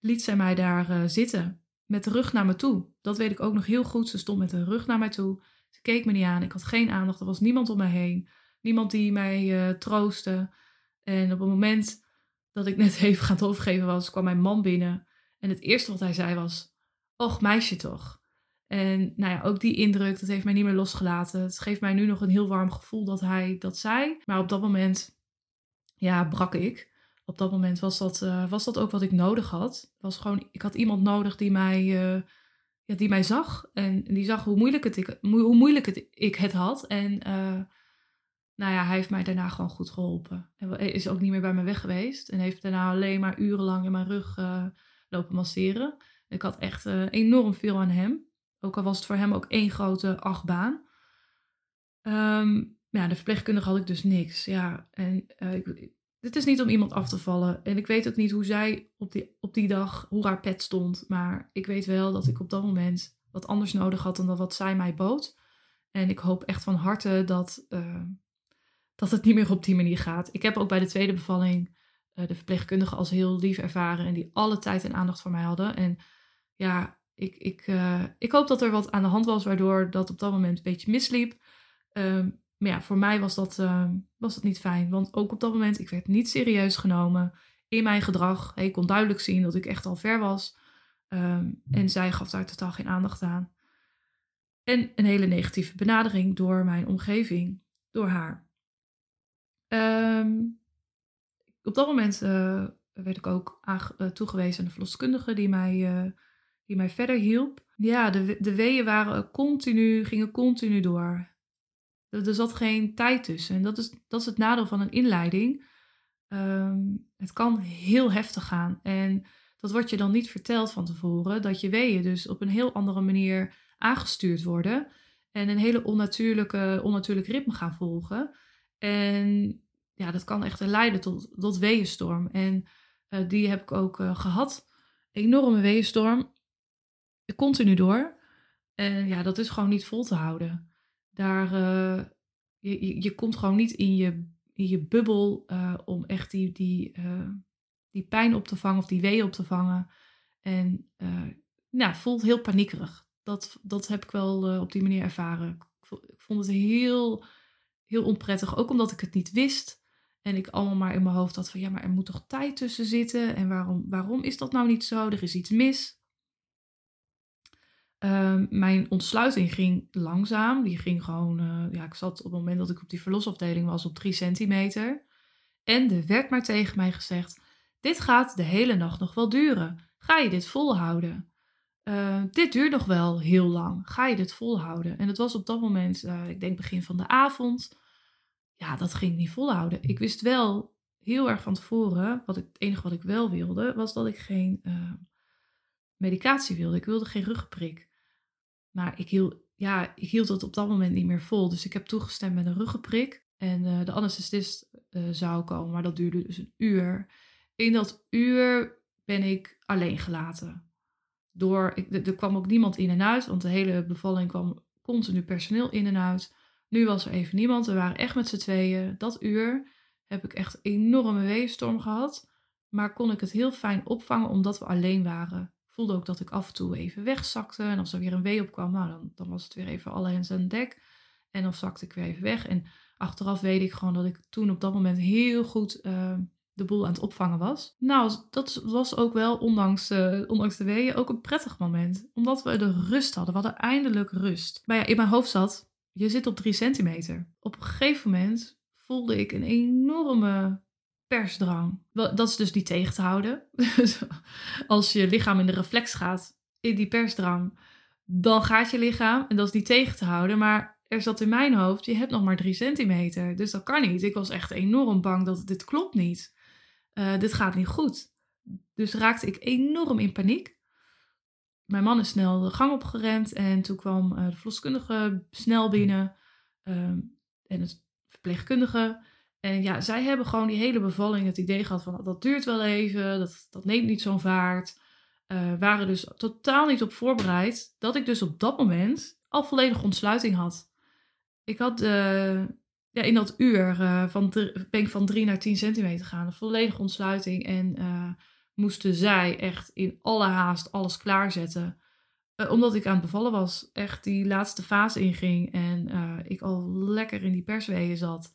liet zij mij daar uh, zitten. Met de rug naar me toe. Dat weet ik ook nog heel goed. Ze stond met de rug naar mij toe. Ze keek me niet aan. Ik had geen aandacht. Er was niemand om mij heen. Niemand die mij troostte. En op het moment dat ik net even gaan overgeven was, kwam mijn man binnen. En het eerste wat hij zei was: Och, meisje toch. En nou ja, ook die indruk, dat heeft mij niet meer losgelaten. Het geeft mij nu nog een heel warm gevoel dat hij dat zei. Maar op dat moment ja, brak ik. Op dat moment was dat, uh, was dat ook wat ik nodig had. Was gewoon, ik had iemand nodig die mij, uh, ja, die mij zag. En, die zag hoe moeilijk het ik, hoe moeilijk het, ik het had. En uh, nou ja, hij heeft mij daarna gewoon goed geholpen. En is ook niet meer bij me weg geweest. En heeft daarna alleen maar urenlang in mijn rug lopen masseren. Ik had echt enorm veel aan hem. Ook al was het voor hem ook één grote achtbaan. Um, ja, de verpleegkundige had ik dus niks. Ja, en uh, ik, dit is niet om iemand af te vallen. En ik weet ook niet hoe zij op die, op die dag, hoe haar pet stond. Maar ik weet wel dat ik op dat moment wat anders nodig had dan wat zij mij bood. En ik hoop echt van harte dat, uh, dat het niet meer op die manier gaat. Ik heb ook bij de tweede bevalling uh, de verpleegkundige als heel lief ervaren. En die alle tijd en aandacht voor mij hadden. En ja, ik, ik, ik hoop dat er wat aan de hand was waardoor dat op dat moment een beetje misliep. Ehm, maar ja, voor mij was dat, was dat niet fijn. Want ook op dat moment, ik werd niet serieus genomen in mijn gedrag. Ik kon duidelijk zien dat ik echt al ver was. Ehm, en zij gaf daar totaal geen aandacht aan. En een hele negatieve benadering door mijn omgeving, door haar. Ehm, op dat moment uh, werd ik ook uh, toegewezen aan de verloskundige die mij, die mij verder hielp. Ja, de, de weeën waren continu, gingen continu door. Er, zat geen tijd tussen. En dat is, dat is het nadeel van een inleiding. Um, het kan heel heftig gaan. En dat wordt je dan niet verteld van tevoren. Dat je weeën dus op een heel andere manier aangestuurd worden. En een hele onnatuurlijke, onnatuurlijk ritme gaan volgen. En ja, dat kan echt leiden tot, tot weeënstorm. En uh, die heb ik ook uh, gehad. Enorme weeënstorm. Continu door. En ja, dat is gewoon niet vol te houden. Daar, uh, je, je, komt gewoon niet in je, in je bubbel om echt die, die, die pijn op te vangen of die weeën op te vangen. En nou, voelt heel paniekerig. Dat, dat heb ik wel op die manier ervaren. Ik vond het heel, heel onprettig. Ook omdat ik het niet wist. En ik allemaal maar in mijn hoofd had van ja, maar er moet toch tijd tussen zitten. En waarom, waarom is dat nou niet zo? Er is iets mis. Uh, mijn ontsluiting ging langzaam. Die ging gewoon, uh, ja, ik zat op het moment dat ik op die verlosafdeling was op drie centimeter. En er werd maar tegen mij gezegd: Dit gaat de hele nacht nog wel duren. Ga je dit volhouden? Uh, dit duurt nog wel heel lang. Ga je dit volhouden? En het was op dat moment, uh, ik denk begin van de avond ja, dat ging niet volhouden. Ik wist wel heel erg van tevoren, wat ik, het enige wat ik wel wilde, was dat ik geen uh, medicatie wilde. Ik wilde geen ruggenprik. Maar ik hield, ja, ik hield het op dat moment niet meer vol. Dus ik heb toegestemd met een ruggenprik. En uh, de anesthesist uh, zou komen, maar dat duurde dus een uur. In dat uur ben ik alleen gelaten. Door, er kwam ook niemand in en uit, want de hele bevalling kwam continu personeel in en uit. Nu was er even niemand. We waren echt met z'n tweeën. Dat uur heb ik echt een enorme weeënstorm gehad. Maar kon ik het heel fijn opvangen omdat we alleen waren. Voelde ook dat ik af en toe even wegzakte. En als er weer een wee opkwam, nou, dan, dan was het weer even alle hens aan dek. En dan zakte ik weer even weg. En achteraf weet ik gewoon dat ik toen op dat moment heel goed uh, de boel aan het opvangen was. Nou, dat was ook wel, ondanks, uh, ondanks de weeën, ook een prettig moment. Omdat we de rust hadden. We hadden eindelijk rust. Maar ja, in mijn hoofd zat, je zit op drie centimeter. Op een gegeven moment voelde ik een enorme persdrang. Dat is dus niet tegen te houden. Als je lichaam in de reflex gaat in die persdrang, dan gaat je lichaam en dat is niet tegen te houden. Maar er zat in mijn hoofd, je hebt nog maar drie centimeter. Dus dat kan niet. Ik was echt enorm bang dat dit klopt niet. Uh, dit gaat niet goed. Dus raakte ik enorm in paniek mijn man is snel de gang opgerend en toen kwam uh, de verloskundige snel binnen ehm, en het verpleegkundige. En ja, zij hebben gewoon die hele bevalling het idee gehad van dat duurt wel even, dat, dat neemt niet zo'n vaart. Uh, waren dus totaal niet op voorbereid dat ik dus op dat moment al volledig ontsluiting had. Ik had uh, ja, in dat uur van ben ik van 3 naar 10 centimeter gegaan, een volledige ontsluiting en moesten zij echt in alle haast alles klaarzetten. Omdat ik aan het bevallen was. Echt die laatste fase inging. En ik al lekker in die persweeën zat.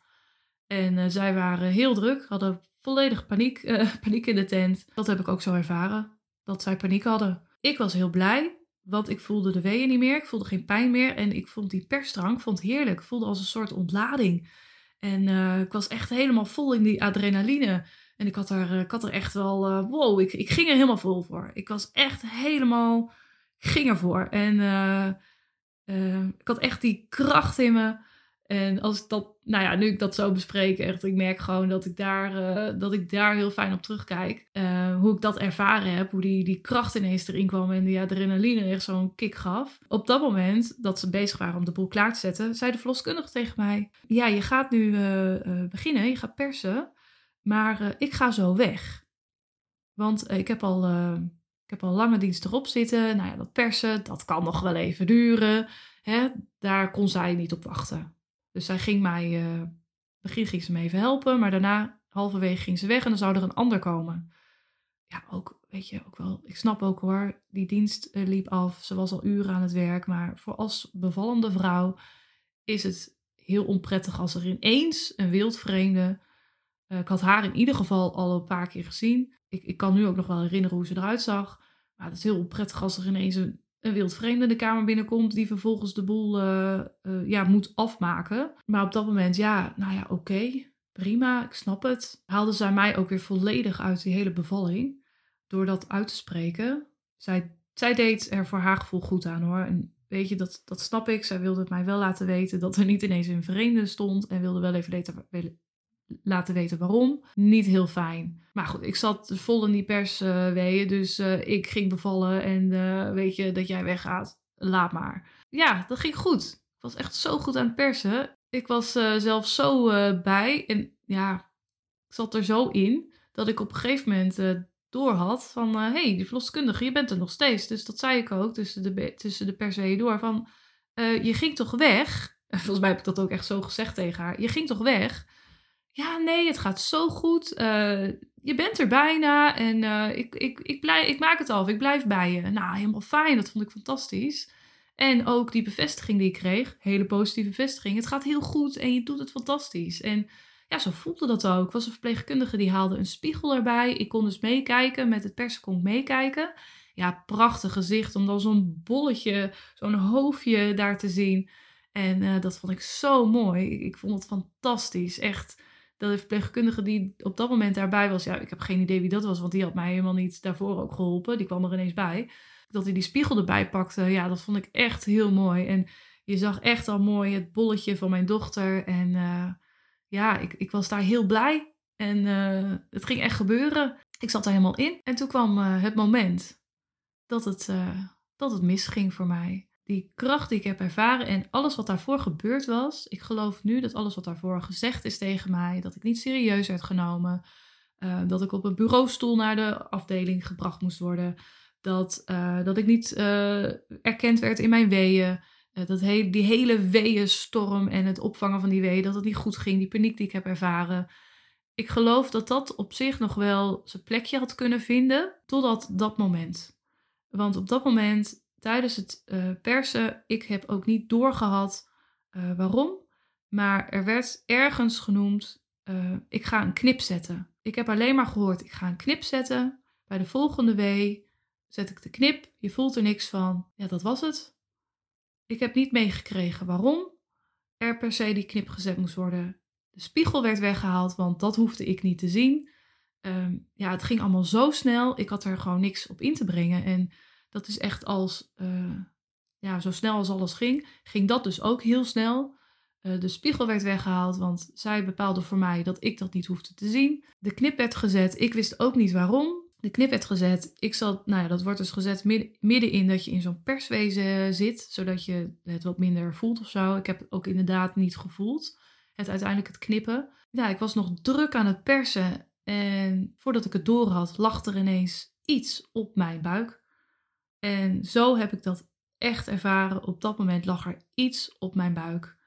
En uh, zij waren heel druk. Hadden volledig paniek, paniek in de tent. Dat heb ik ook zo ervaren. Dat zij paniek hadden. Ik was heel blij. Want ik voelde de weeën niet meer. Ik voelde geen pijn meer. En ik vond die persdrank vond heerlijk. Ik voelde als een soort ontlading. En ik was echt helemaal vol in die adrenaline. En ik had er, eh, ik had er echt wel, wow, ik, ik ging er helemaal vol voor. Ik was echt helemaal, ging ervoor. En ik had echt die kracht in me. En als dat, nou ja, nu ik dat zo bespreek, echt, ik merk gewoon dat ik daar, dat ik daar heel fijn op terugkijk. hoe ik dat ervaren heb, hoe die, die kracht ineens erin kwam en die adrenaline echt zo'n kick gaf. Op dat moment dat ze bezig waren om de boel klaar te zetten, zei de verloskundige tegen mij: Ja, je gaat nu beginnen, je gaat persen. Maar ik ga zo weg. Want ik, heb al, ik heb al lange dienst erop zitten. Nou ja, dat persen, dat kan nog wel even duren. Hè? Daar kon zij niet op wachten. Dus zij ging mij, begin ging ze me even helpen. Maar daarna, halverwege, ging ze weg en dan zou er een ander komen. ja, ook, weet je, ook wel, ik snap ook hoor, die dienst eh, liep af. Ze was al uren aan het werk. Maar voor als bevallende vrouw is het heel onprettig als er ineens een wildvreemde. Uh, ik had haar in ieder geval al een paar keer gezien. Ik, ik kan nu ook nog wel herinneren hoe ze eruit zag. Maar het is heel onprettig als er ineens een, een wildvreemde de kamer binnenkomt. die vervolgens de boel uh, ja, moet afmaken. Maar op dat moment, ja, nou ja, oké prima, ik snap het. Haalde zij mij ook weer volledig uit die hele bevalling. Door dat uit te spreken. Zij, zij deed er voor haar gevoel goed aan hoor. En weet je, dat, dat snap ik. Zij wilde het mij wel laten weten dat er niet ineens een vreemde stond. En wilde wel even laten, weten waarom. Niet heel fijn. Maar goed, ik zat vol in die persweeën. Uh, dus uh, ik ging bevallen. En uh, weet je, dat jij weggaat. Laat maar. Ja, dat ging goed. Ik was echt zo goed aan het persen. Ik was uh, zelf zo bij. En ja, ik zat er zo in. Dat ik op een gegeven moment door had van... Hé, hey, die verloskundige, je bent er nog steeds. Dus dat zei ik ook tussen de, tussen de per door. Van, je ging toch weg? Volgens mij heb ik dat ook echt zo gezegd tegen haar. Je ging toch weg? Ja, nee, het gaat zo goed. je bent er bijna. En ik, ik, ik, blijf, ik maak het af. Ik blijf bij je. Nou, helemaal fijn. Dat vond ik fantastisch. En ook die bevestiging die ik kreeg, hele positieve bevestiging. Het gaat heel goed en je doet het fantastisch. En ja, zo voelde dat ook. Ik was een verpleegkundige die haalde een spiegel erbij. Ik kon dus meekijken, met het persen kon ik meekijken. Ja, prachtig gezicht om dan zo'n bolletje, zo'n hoofdje daar te zien. En uh, dat vond ik zo mooi. Ik, vond het fantastisch. Echt, de verpleegkundige die op dat moment daarbij was. Ja, ik heb geen idee wie dat was, want die had mij helemaal niet daarvoor ook geholpen. Die kwam er ineens bij dat hij die spiegel erbij pakte, ja, dat vond ik echt heel mooi. En je zag echt al mooi het bolletje van mijn dochter. En uh, ja, ik, ik was daar heel blij. En uh, het ging echt gebeuren. Ik zat er helemaal in. En toen kwam uh, het moment dat het, dat het misging voor mij. Die kracht die ik heb ervaren en alles wat daarvoor gebeurd was. Ik geloof nu dat alles wat daarvoor gezegd is tegen mij, dat ik niet serieus werd genomen. dat ik op een bureaustoel naar de afdeling gebracht moest worden dat, uh, dat ik niet uh, erkend werd in mijn weeën. Dat die hele weeënstorm en het opvangen van die weeën, dat het niet goed ging. Die paniek die ik heb ervaren. Ik geloof dat dat op zich nog wel zijn plekje had kunnen vinden totdat dat moment. Want op dat moment, tijdens het persen, ik heb ook niet doorgehad waarom. Maar er werd ergens genoemd, ik ga een knip zetten. Ik heb alleen maar gehoord, ik ga een knip zetten bij de volgende wee zet ik de knip, je voelt er niks van. Ja, dat was het. Ik heb niet meegekregen waarom er per se die knip gezet moest worden. De spiegel werd weggehaald, want dat hoefde ik niet te zien. Um, ja, het ging allemaal zo snel. Ik had er gewoon niks op in te brengen. En dat is echt als, uh, ja, zo snel als alles ging, ging dat dus ook heel snel. Uh, de spiegel werd weggehaald, want zij bepaalde voor mij dat ik dat niet hoefde te zien. De knip werd gezet. Ik wist ook niet waarom de knip werd gezet. Ik zat, nou ja, dat wordt dus gezet midden, in dat je in zo'n perswezen zit, zodat je het wat minder voelt of zo. Ik heb het ook inderdaad niet gevoeld, het uiteindelijk het knippen. Ja, ik was nog druk aan het persen en voordat ik het door had, lag er ineens iets op mijn buik. En zo heb ik dat echt ervaren. Op dat moment lag er iets op mijn buik.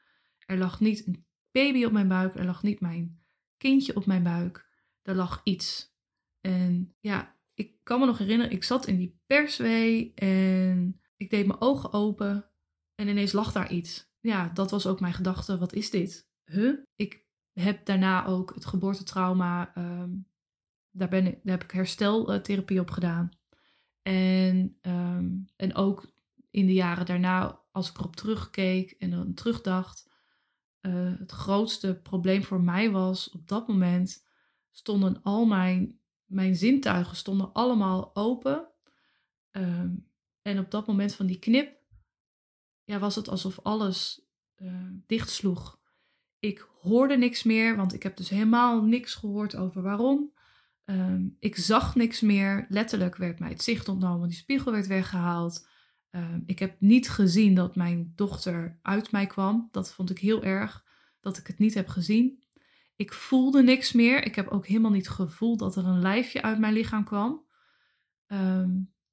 Er lag niet een baby op mijn buik, er lag niet mijn kindje op mijn buik. Er lag iets. En ja, ik kan me nog herinneren, ik zat in die perswee en ik deed mijn ogen open en ineens lag daar iets. Ja, dat was ook mijn gedachte, wat is dit? Huh? Ik heb daarna ook het geboortetrauma, um, daar, ben ik, daar heb ik hersteltherapie op gedaan. En, um, en ook in de jaren daarna, als ik erop terugkeek en dan terugdacht, uh, het grootste probleem voor mij was op dat moment stonden al mijn mijn zintuigen stonden allemaal open. Ehm, en op dat moment van die knip ja, was het alsof alles uh, dichtsloeg. Ik hoorde niks meer, want ik heb dus helemaal niks gehoord over waarom. Ehm, ik zag niks meer. Letterlijk werd mij het zicht ontnomen, die spiegel werd weggehaald. Ehm, ik heb niet gezien dat mijn dochter uit mij kwam. Dat vond ik heel erg, dat ik het niet heb gezien. Ik voelde niks meer. Ik heb ook helemaal niet gevoeld dat er een lijfje uit mijn lichaam kwam. Ehm,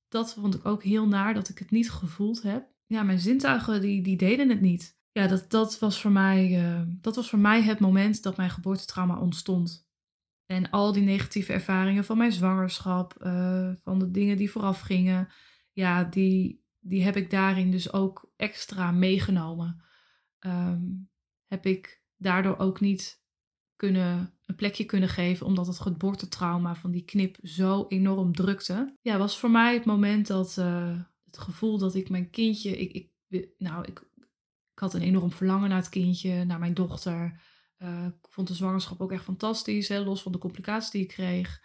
dat vond ik ook heel naar, dat ik het niet gevoeld heb. Ja, mijn zintuigen die, die deden het niet. Ja, dat, dat, was voor mij, dat was voor mij het moment dat mijn geboortetrauma ontstond. En al die negatieve ervaringen van mijn zwangerschap, eh, van de dingen die vooraf gingen, ja, die, die heb ik daarin dus ook extra meegenomen. Ehm, heb ik daardoor ook niet kunnen, een plekje kunnen geven, omdat het geboortetrauma van die knip zo enorm drukte. Ja, was voor mij het moment dat uh, het gevoel dat ik mijn kindje, ik, ik, nou, ik, ik had een enorm verlangen naar het kindje, naar mijn dochter. Uh, ik vond de zwangerschap ook echt fantastisch, hè, los van de complicaties die ik kreeg.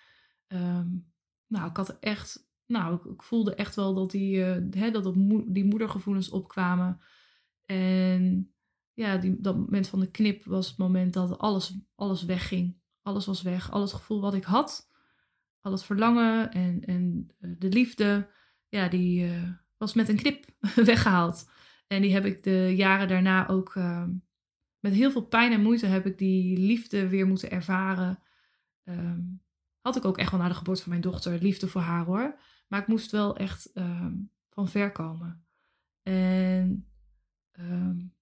Um, nou, ik had echt, nou, ik, voelde echt wel dat die, uh, hè, dat die moedergevoelens opkwamen. En ja, die, dat moment van de knip was het moment dat alles, alles wegging. Alles was weg. Al het gevoel wat ik had, al het verlangen en, en eh, de liefde, ja, die was met een knip weggehaald. En die heb ik de jaren daarna ook uh, met heel veel pijn en moeite heb ik die liefde weer moeten ervaren. Um, had ik ook echt wel na de geboorte van mijn dochter liefde voor haar hoor. Maar ik moest wel echt um, van ver komen. En um,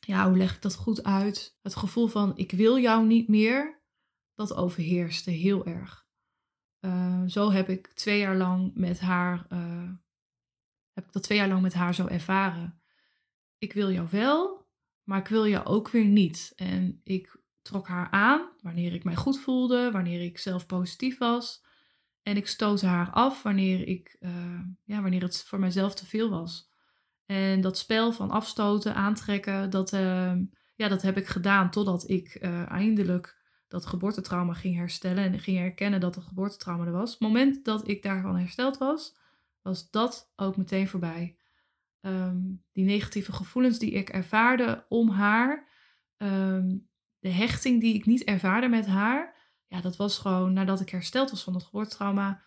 ja, hoe leg ik dat goed uit? Het gevoel van ik wil jou niet meer, dat overheerste heel erg. Zo heb ik twee jaar lang met haar, uh, heb ik dat twee jaar lang met haar zo ervaren. Ik wil jou wel, maar ik wil jou ook weer niet. En ik trok haar aan wanneer ik mij goed voelde, wanneer ik zelf positief was. En ik stootte haar af wanneer, ik, uh, ja, wanneer het voor mijzelf te veel was. En dat spel van afstoten, aantrekken, dat, uh, ja, dat heb ik gedaan totdat ik uh, eindelijk dat geboortetrauma ging herstellen en ging herkennen dat het geboortetrauma er was. Het moment dat ik daarvan hersteld was, was dat ook meteen voorbij. Um, die negatieve gevoelens die ik ervaarde om haar, um, de hechting die ik niet ervaarde met haar, ja, dat was gewoon nadat ik hersteld was van het geboortetrauma,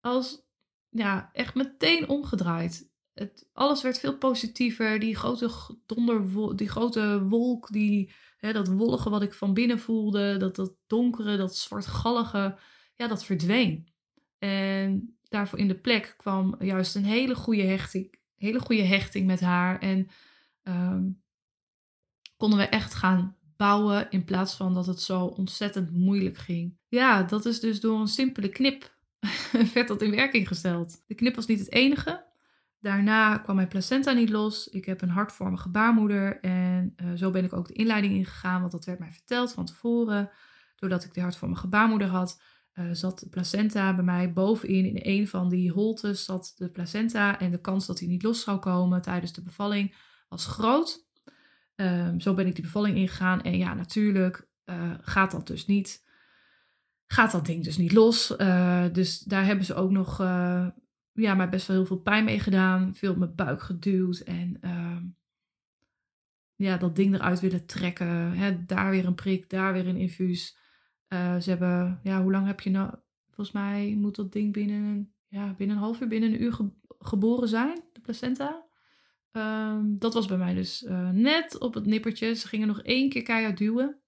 als ja, echt meteen omgedraaid het, alles werd veel positiever. Die grote donder, die grote wolk, die, hè, dat wollige wat ik van binnen voelde, dat, dat donkere, dat zwartgallige, ja, dat verdween. En daarvoor in de plek kwam juist een hele goede hechting, hele goede hechting met haar. En um, konden we echt gaan bouwen in plaats van dat het zo ontzettend moeilijk ging. Ja, dat is dus door een simpele knip werd dat in werking gesteld. De knip was niet het enige. Daarna kwam mijn placenta niet los. Ik heb een hartvormige baarmoeder. En uh, zo ben ik ook de inleiding ingegaan, want dat werd mij verteld van tevoren. Doordat ik de hartvormige baarmoeder had, uh, zat de placenta bij mij bovenin. In een van die holtes zat de placenta. En de kans dat die niet los zou komen tijdens de bevalling was groot. Um, zo ben ik die bevalling ingegaan. En ja, natuurlijk uh, gaat dat dus niet. Gaat dat ding dus niet los. dus daar hebben ze ook nog ja, mij best wel heel veel pijn mee gedaan. Veel op mijn buik geduwd. En uh, ja, dat ding eruit willen trekken. Hè, daar weer een prik, daar weer een infuus. Uh, ze hebben, ja, hoe lang heb je nou? Volgens mij moet dat ding binnen, ja, binnen een half uur, binnen een uur ge geboren zijn, de placenta. Um, dat was bij mij dus uh, net op het nippertje. Ze gingen nog één keer keihard duwen.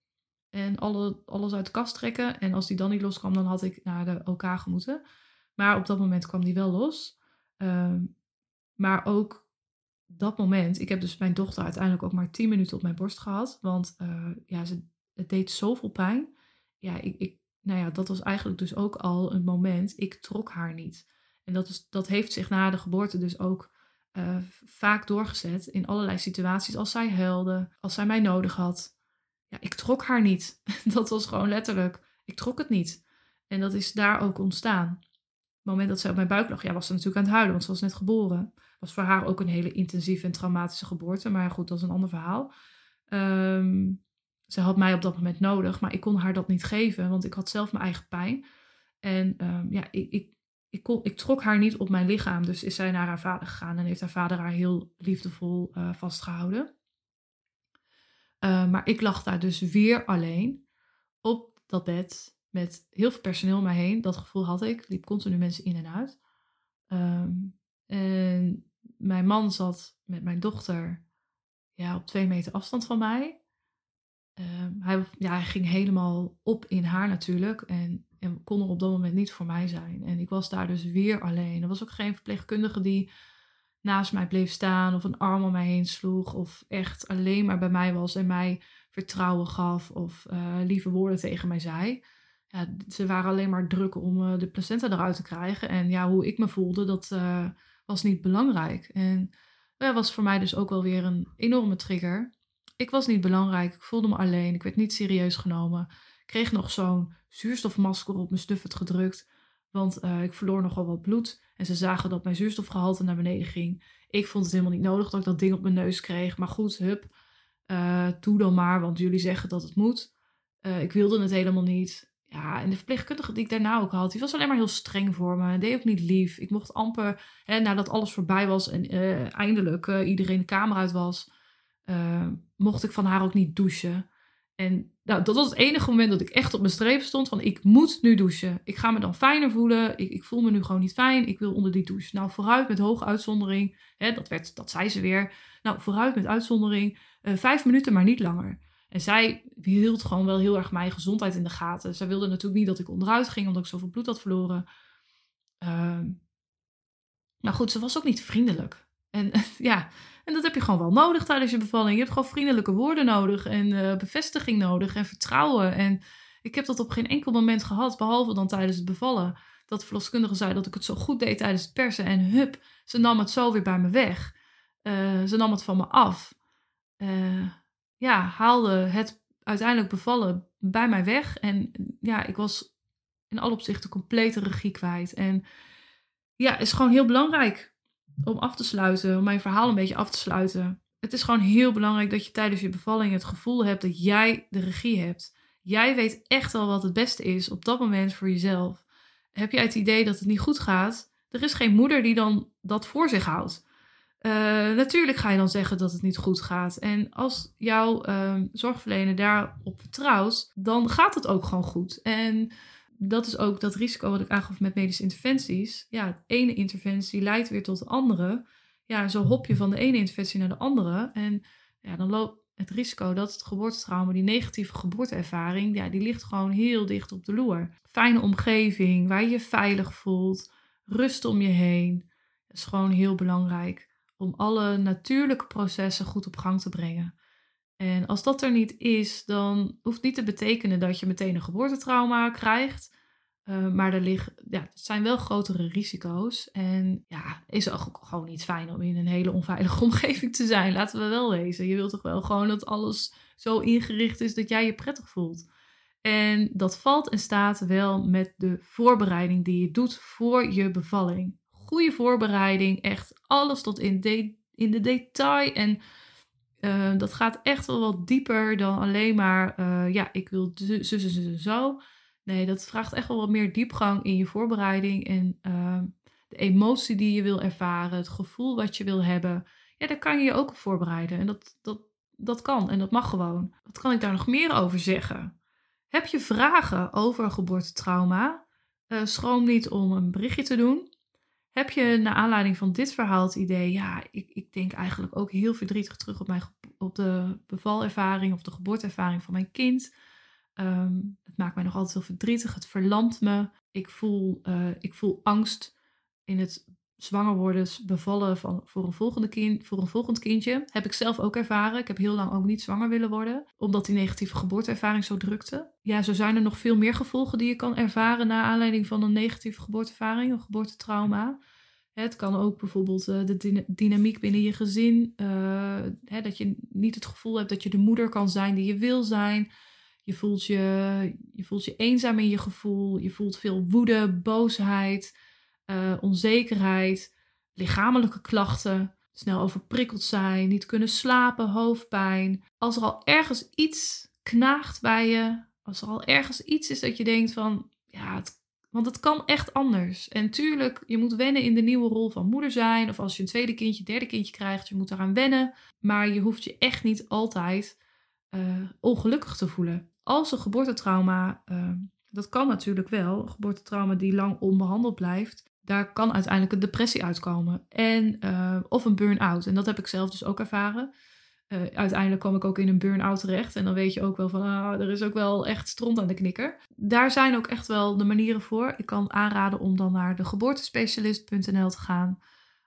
En alle, alles uit de kast trekken. En als die dan niet loskwam, dan had ik naar de OK gemoeten. Maar op dat moment kwam die wel los. Um, maar ook dat moment, ik heb dus mijn dochter uiteindelijk ook maar 10 minuten op mijn borst gehad. Want uh, ja, ze, het deed zoveel pijn. Ja, ik, ik, nou ja, dat was eigenlijk dus ook al een moment, ik trok haar niet. En dat, is, dat heeft zich na de geboorte dus ook uh, vaak doorgezet in allerlei situaties. Als zij huilde, als zij mij nodig had. Ja, ik trok haar niet. dat was gewoon letterlijk, ik trok het niet. En dat is daar ook ontstaan het moment dat zij op mijn buik lag, ja, was ze natuurlijk aan het huilen, want ze was net geboren. Was voor haar ook een hele intensieve en traumatische geboorte. Maar goed, dat is een ander verhaal. Um, ze had mij op dat moment nodig, maar ik kon haar dat niet geven, want ik had zelf mijn eigen pijn. En um, ja, ik, ik, ik, kon, ik trok haar niet op mijn lichaam. Dus is zij naar haar vader gegaan en heeft haar vader haar heel liefdevol uh, vastgehouden. Uh, maar ik lag daar dus weer alleen op dat bed met heel veel personeel om mij heen. Dat gevoel had ik. Liep continu mensen in en uit. Um, en mijn man zat met mijn dochter ja, op twee meter afstand van mij. Um, hij, ja, hij ging helemaal op in haar natuurlijk. En, en kon er op dat moment niet voor mij zijn. En ik was daar dus weer alleen. Er was ook geen verpleegkundige die naast mij bleef staan of een arm om mij heen sloeg of echt alleen maar bij mij was en mij vertrouwen gaf of uh, lieve woorden tegen mij zei. Ja, ze waren alleen maar druk om uh, de placenta eruit te krijgen. En ja, hoe ik me voelde, dat uh, was niet belangrijk. En dat was voor mij dus ook wel weer een enorme trigger. Ik was niet belangrijk, ik voelde me alleen, ik werd niet serieus genomen. Ik kreeg nog zo'n zuurstofmasker op mijn stuffet gedrukt, want ik verloor nogal wat bloed. En ze zagen dat mijn zuurstofgehalte naar beneden ging. Ik vond het helemaal niet nodig dat ik dat ding op mijn neus kreeg. Maar goed, hup, uh, doe dan maar, want jullie zeggen dat het moet. Uh, ik wilde het helemaal niet. Ja, en de verpleegkundige die ik daarna ook had, die was alleen maar heel streng voor me. Deed ook niet lief. Ik mocht amper, hè, nadat alles voorbij was en eindelijk iedereen de kamer uit was, mocht ik van haar ook niet douchen. En nou, dat was het enige moment dat ik echt op mijn streep stond van ik moet nu douchen. Ik ga me dan fijner voelen. Ik, ik voel me nu gewoon niet fijn. Ik wil onder die douche. Nou, vooruit met hoge uitzondering. Hè, dat, werd, dat zei ze weer. Nou, vooruit met uitzondering. Uh, vijf minuten, maar niet langer. En zij hield gewoon wel heel erg mijn gezondheid in de gaten. Zij wilde natuurlijk niet dat ik onderuit ging, omdat ik zoveel bloed had verloren. Uh, maar goed, ze was ook niet vriendelijk. En ja, en dat heb je gewoon wel nodig tijdens je bevalling. Je hebt gewoon vriendelijke woorden nodig en uh, bevestiging nodig en vertrouwen. En ik heb dat op geen enkel moment gehad, behalve dan tijdens het bevallen. Dat verloskundige zei dat ik het zo goed deed tijdens het persen. En hup, ze nam het zo weer bij me weg. Uh, ze nam het van me af. Uh, ja, haalde het uiteindelijk bevallen bij mij weg. En ja, ik was in alle opzichten complete regie kwijt. En ja, is gewoon heel belangrijk om af te sluiten, om mijn verhaal een beetje af te sluiten. Het is gewoon heel belangrijk dat je tijdens je bevalling het gevoel hebt dat jij de regie hebt. Jij weet echt wel wat het beste is op dat moment voor jezelf. Heb jij het idee dat het niet goed gaat? Er is geen moeder die dan dat voor zich houdt. Uh, natuurlijk ga je dan zeggen dat het niet goed gaat. En als jouw uh, zorgverlener daarop vertrouwt, dan gaat het ook gewoon goed. En dat is ook dat risico wat ik aangaf met medische interventies. Ja, de ene interventie leidt weer tot de andere. Ja, zo hop je van de ene interventie naar de andere. En ja, dan loopt het risico dat het geboortetrauma, die negatieve geboorteervaring, ja, die ligt gewoon heel dicht op de loer. Fijne omgeving, waar je je veilig voelt, rust om je heen. Dat is gewoon heel belangrijk om alle natuurlijke processen goed op gang te brengen. En als dat er niet is, dan hoeft niet te betekenen dat je meteen een geboortetrauma krijgt. Uh, maar er, liggen, ja, het zijn wel grotere risico's. En ja, is ook gewoon niet fijn om in een hele onveilige omgeving te zijn. Laten we wel wezen. Je wilt toch wel gewoon dat alles zo ingericht is dat jij je prettig voelt. En dat valt en staat wel met de voorbereiding die je doet voor je bevalling. Goede voorbereiding, echt alles tot in, de, in de detail. En uh, dat gaat echt wel wat dieper dan alleen maar, uh, ja, ik wil zo, zo, zo, zo. Nee, dat vraagt echt wel wat meer diepgang in je voorbereiding en uh, de emotie die je wil ervaren, het gevoel wat je wil hebben. Ja, daar kan je je ook op voorbereiden. En dat, dat, dat kan en dat mag gewoon. Wat kan ik daar nog meer over zeggen? Heb je vragen over geboortetrauma? Uh, schroom niet om een berichtje te doen. Heb je naar aanleiding van dit verhaal het idee, ja, ik, ik denk eigenlijk ook heel verdrietig terug op, mijn, op de bevalervaring of de geboorteervaring van mijn kind. Um, het maakt mij nog altijd heel verdrietig, het verlamt me. Ik voel, uh, ik voel angst in het zwanger worden, bevallen van, voor, een volgende kind, voor een volgend kindje. Heb ik zelf ook ervaren. Ik heb heel lang ook niet zwanger willen worden, omdat die negatieve geboorteervaring zo drukte. Ja, zo zijn er nog veel meer gevolgen die je kan ervaren na aanleiding van een negatieve geboorteervaring, een geboortetrauma. Het kan ook bijvoorbeeld uh, de dynamiek binnen je gezin. Uh, hè, dat je niet het gevoel hebt dat je de moeder kan zijn die je wil zijn. Je voelt je, je, voelt je eenzaam in je gevoel. Je voelt veel woede, boosheid uh, onzekerheid, lichamelijke klachten, snel overprikkeld zijn, niet kunnen slapen, hoofdpijn. Als er al ergens iets knaagt bij je, als er al ergens iets is dat je denkt van, ja, het, want het kan echt anders. En tuurlijk, je moet wennen in de nieuwe rol van moeder zijn, of als je een tweede kindje, derde kindje krijgt, je moet eraan wennen. Maar je hoeft je echt niet altijd uh, ongelukkig te voelen. Als een geboortetrauma, uh, dat kan natuurlijk wel, een geboortetrauma die lang onbehandeld blijft, daar kan uiteindelijk een depressie uitkomen. En, uh, of een burn-out. En dat heb ik zelf dus ook ervaren. Uh, uiteindelijk kwam ik ook in een burn-out terecht. En dan weet je ook wel van, ah, er is ook wel echt stront aan de knikker. Daar zijn ook echt wel de manieren voor. Ik kan aanraden om dan naar de geboortespecialist.nl te gaan.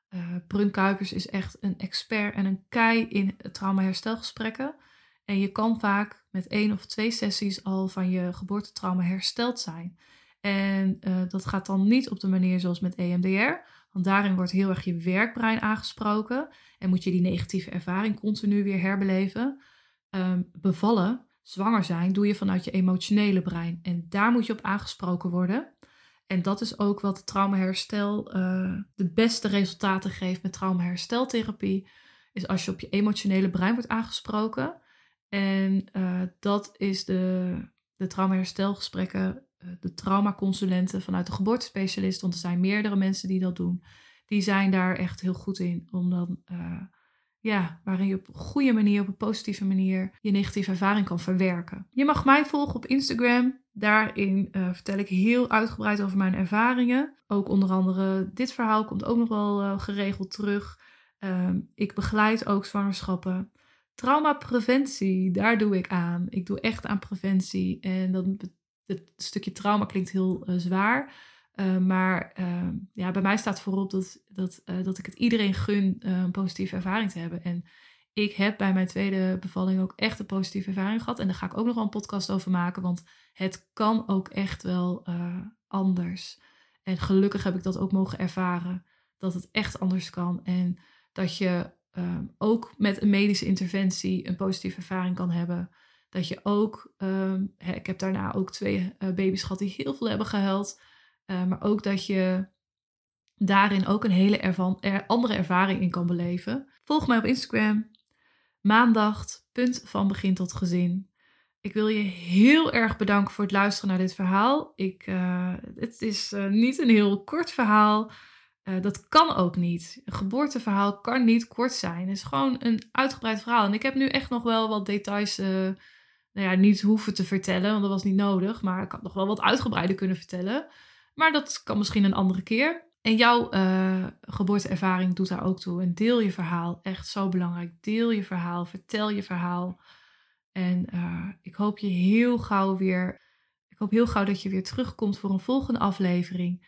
Uh, Brun Kuipers is echt een expert en een kei in traumaherstelgesprekken. En je kan vaak met één of twee sessies al van je geboortetrauma hersteld zijn. En uh, dat gaat dan niet op de manier zoals met EMDR, want daarin wordt heel erg je werkbrein aangesproken en moet je die negatieve ervaring continu weer herbeleven. Um, bevallen, zwanger zijn, doe je vanuit je emotionele brein en daar moet je op aangesproken worden. En dat is ook wat traumaherstel uh, de beste resultaten geeft met traumahersteltherapie. Is als je op je emotionele brein wordt aangesproken. En uh, dat is de, de traumaherstelgesprekken, de traumaconsulenten vanuit de geboortespecialist. Want er zijn meerdere mensen die dat doen. Die zijn daar echt heel goed in. Om dan, ja, waarin je op een goede manier, op een positieve manier, je negatieve ervaring kan verwerken. Je mag mij volgen op Instagram. Daarin uh, vertel ik heel uitgebreid over mijn ervaringen. Ook onder andere dit verhaal komt ook nog wel geregeld terug. Uh, ik begeleid ook zwangerschappen. Traumapreventie, daar doe ik aan. Ik doe echt aan preventie. En dat, het stukje trauma klinkt heel uh, zwaar. maar ehm, ja, bij mij staat voorop dat, dat, dat ik het iedereen gun een positieve ervaring te hebben. En ik heb bij mijn tweede bevalling ook echt een positieve ervaring gehad. En daar ga ik ook nog wel een podcast over maken. Want het kan ook echt wel anders. En gelukkig heb ik dat ook mogen ervaren. Dat het echt anders kan. En dat je uh, ook met een medische interventie een positieve ervaring kan hebben. Dat je ook, uh, ik heb daarna ook twee uh, baby's gehad die heel veel hebben gehuild. maar ook dat je daarin ook een hele ervan, er, andere ervaring in kan beleven. Volg mij op Instagram. Maandag, punt van begin tot gezin. Ik wil je heel erg bedanken voor het luisteren naar dit verhaal. Ik, uh, het is niet een heel kort verhaal. Dat kan ook niet. Een geboorteverhaal kan niet kort zijn. Het is gewoon een uitgebreid verhaal. En ik heb nu echt nog wel wat details nou ja, niet hoeven te vertellen, want dat was niet nodig. Maar ik had nog wel wat uitgebreider kunnen vertellen. Maar dat kan misschien een andere keer. En jouw geboorteervaring doet daar ook toe. En deel je verhaal. Echt zo belangrijk. Deel je verhaal. Vertel je verhaal. En uh, ik hoop je heel gauw weer. Ik hoop heel gauw dat je weer terugkomt voor een volgende aflevering.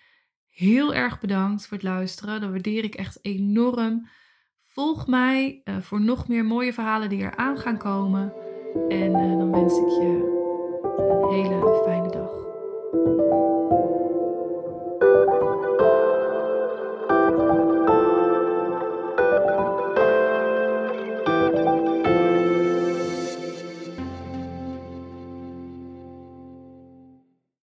Heel erg bedankt voor het luisteren. Dat waardeer ik echt enorm. Volg mij uh, voor nog meer mooie verhalen die eraan gaan komen. En uh, dan wens ik je een hele fijne dag.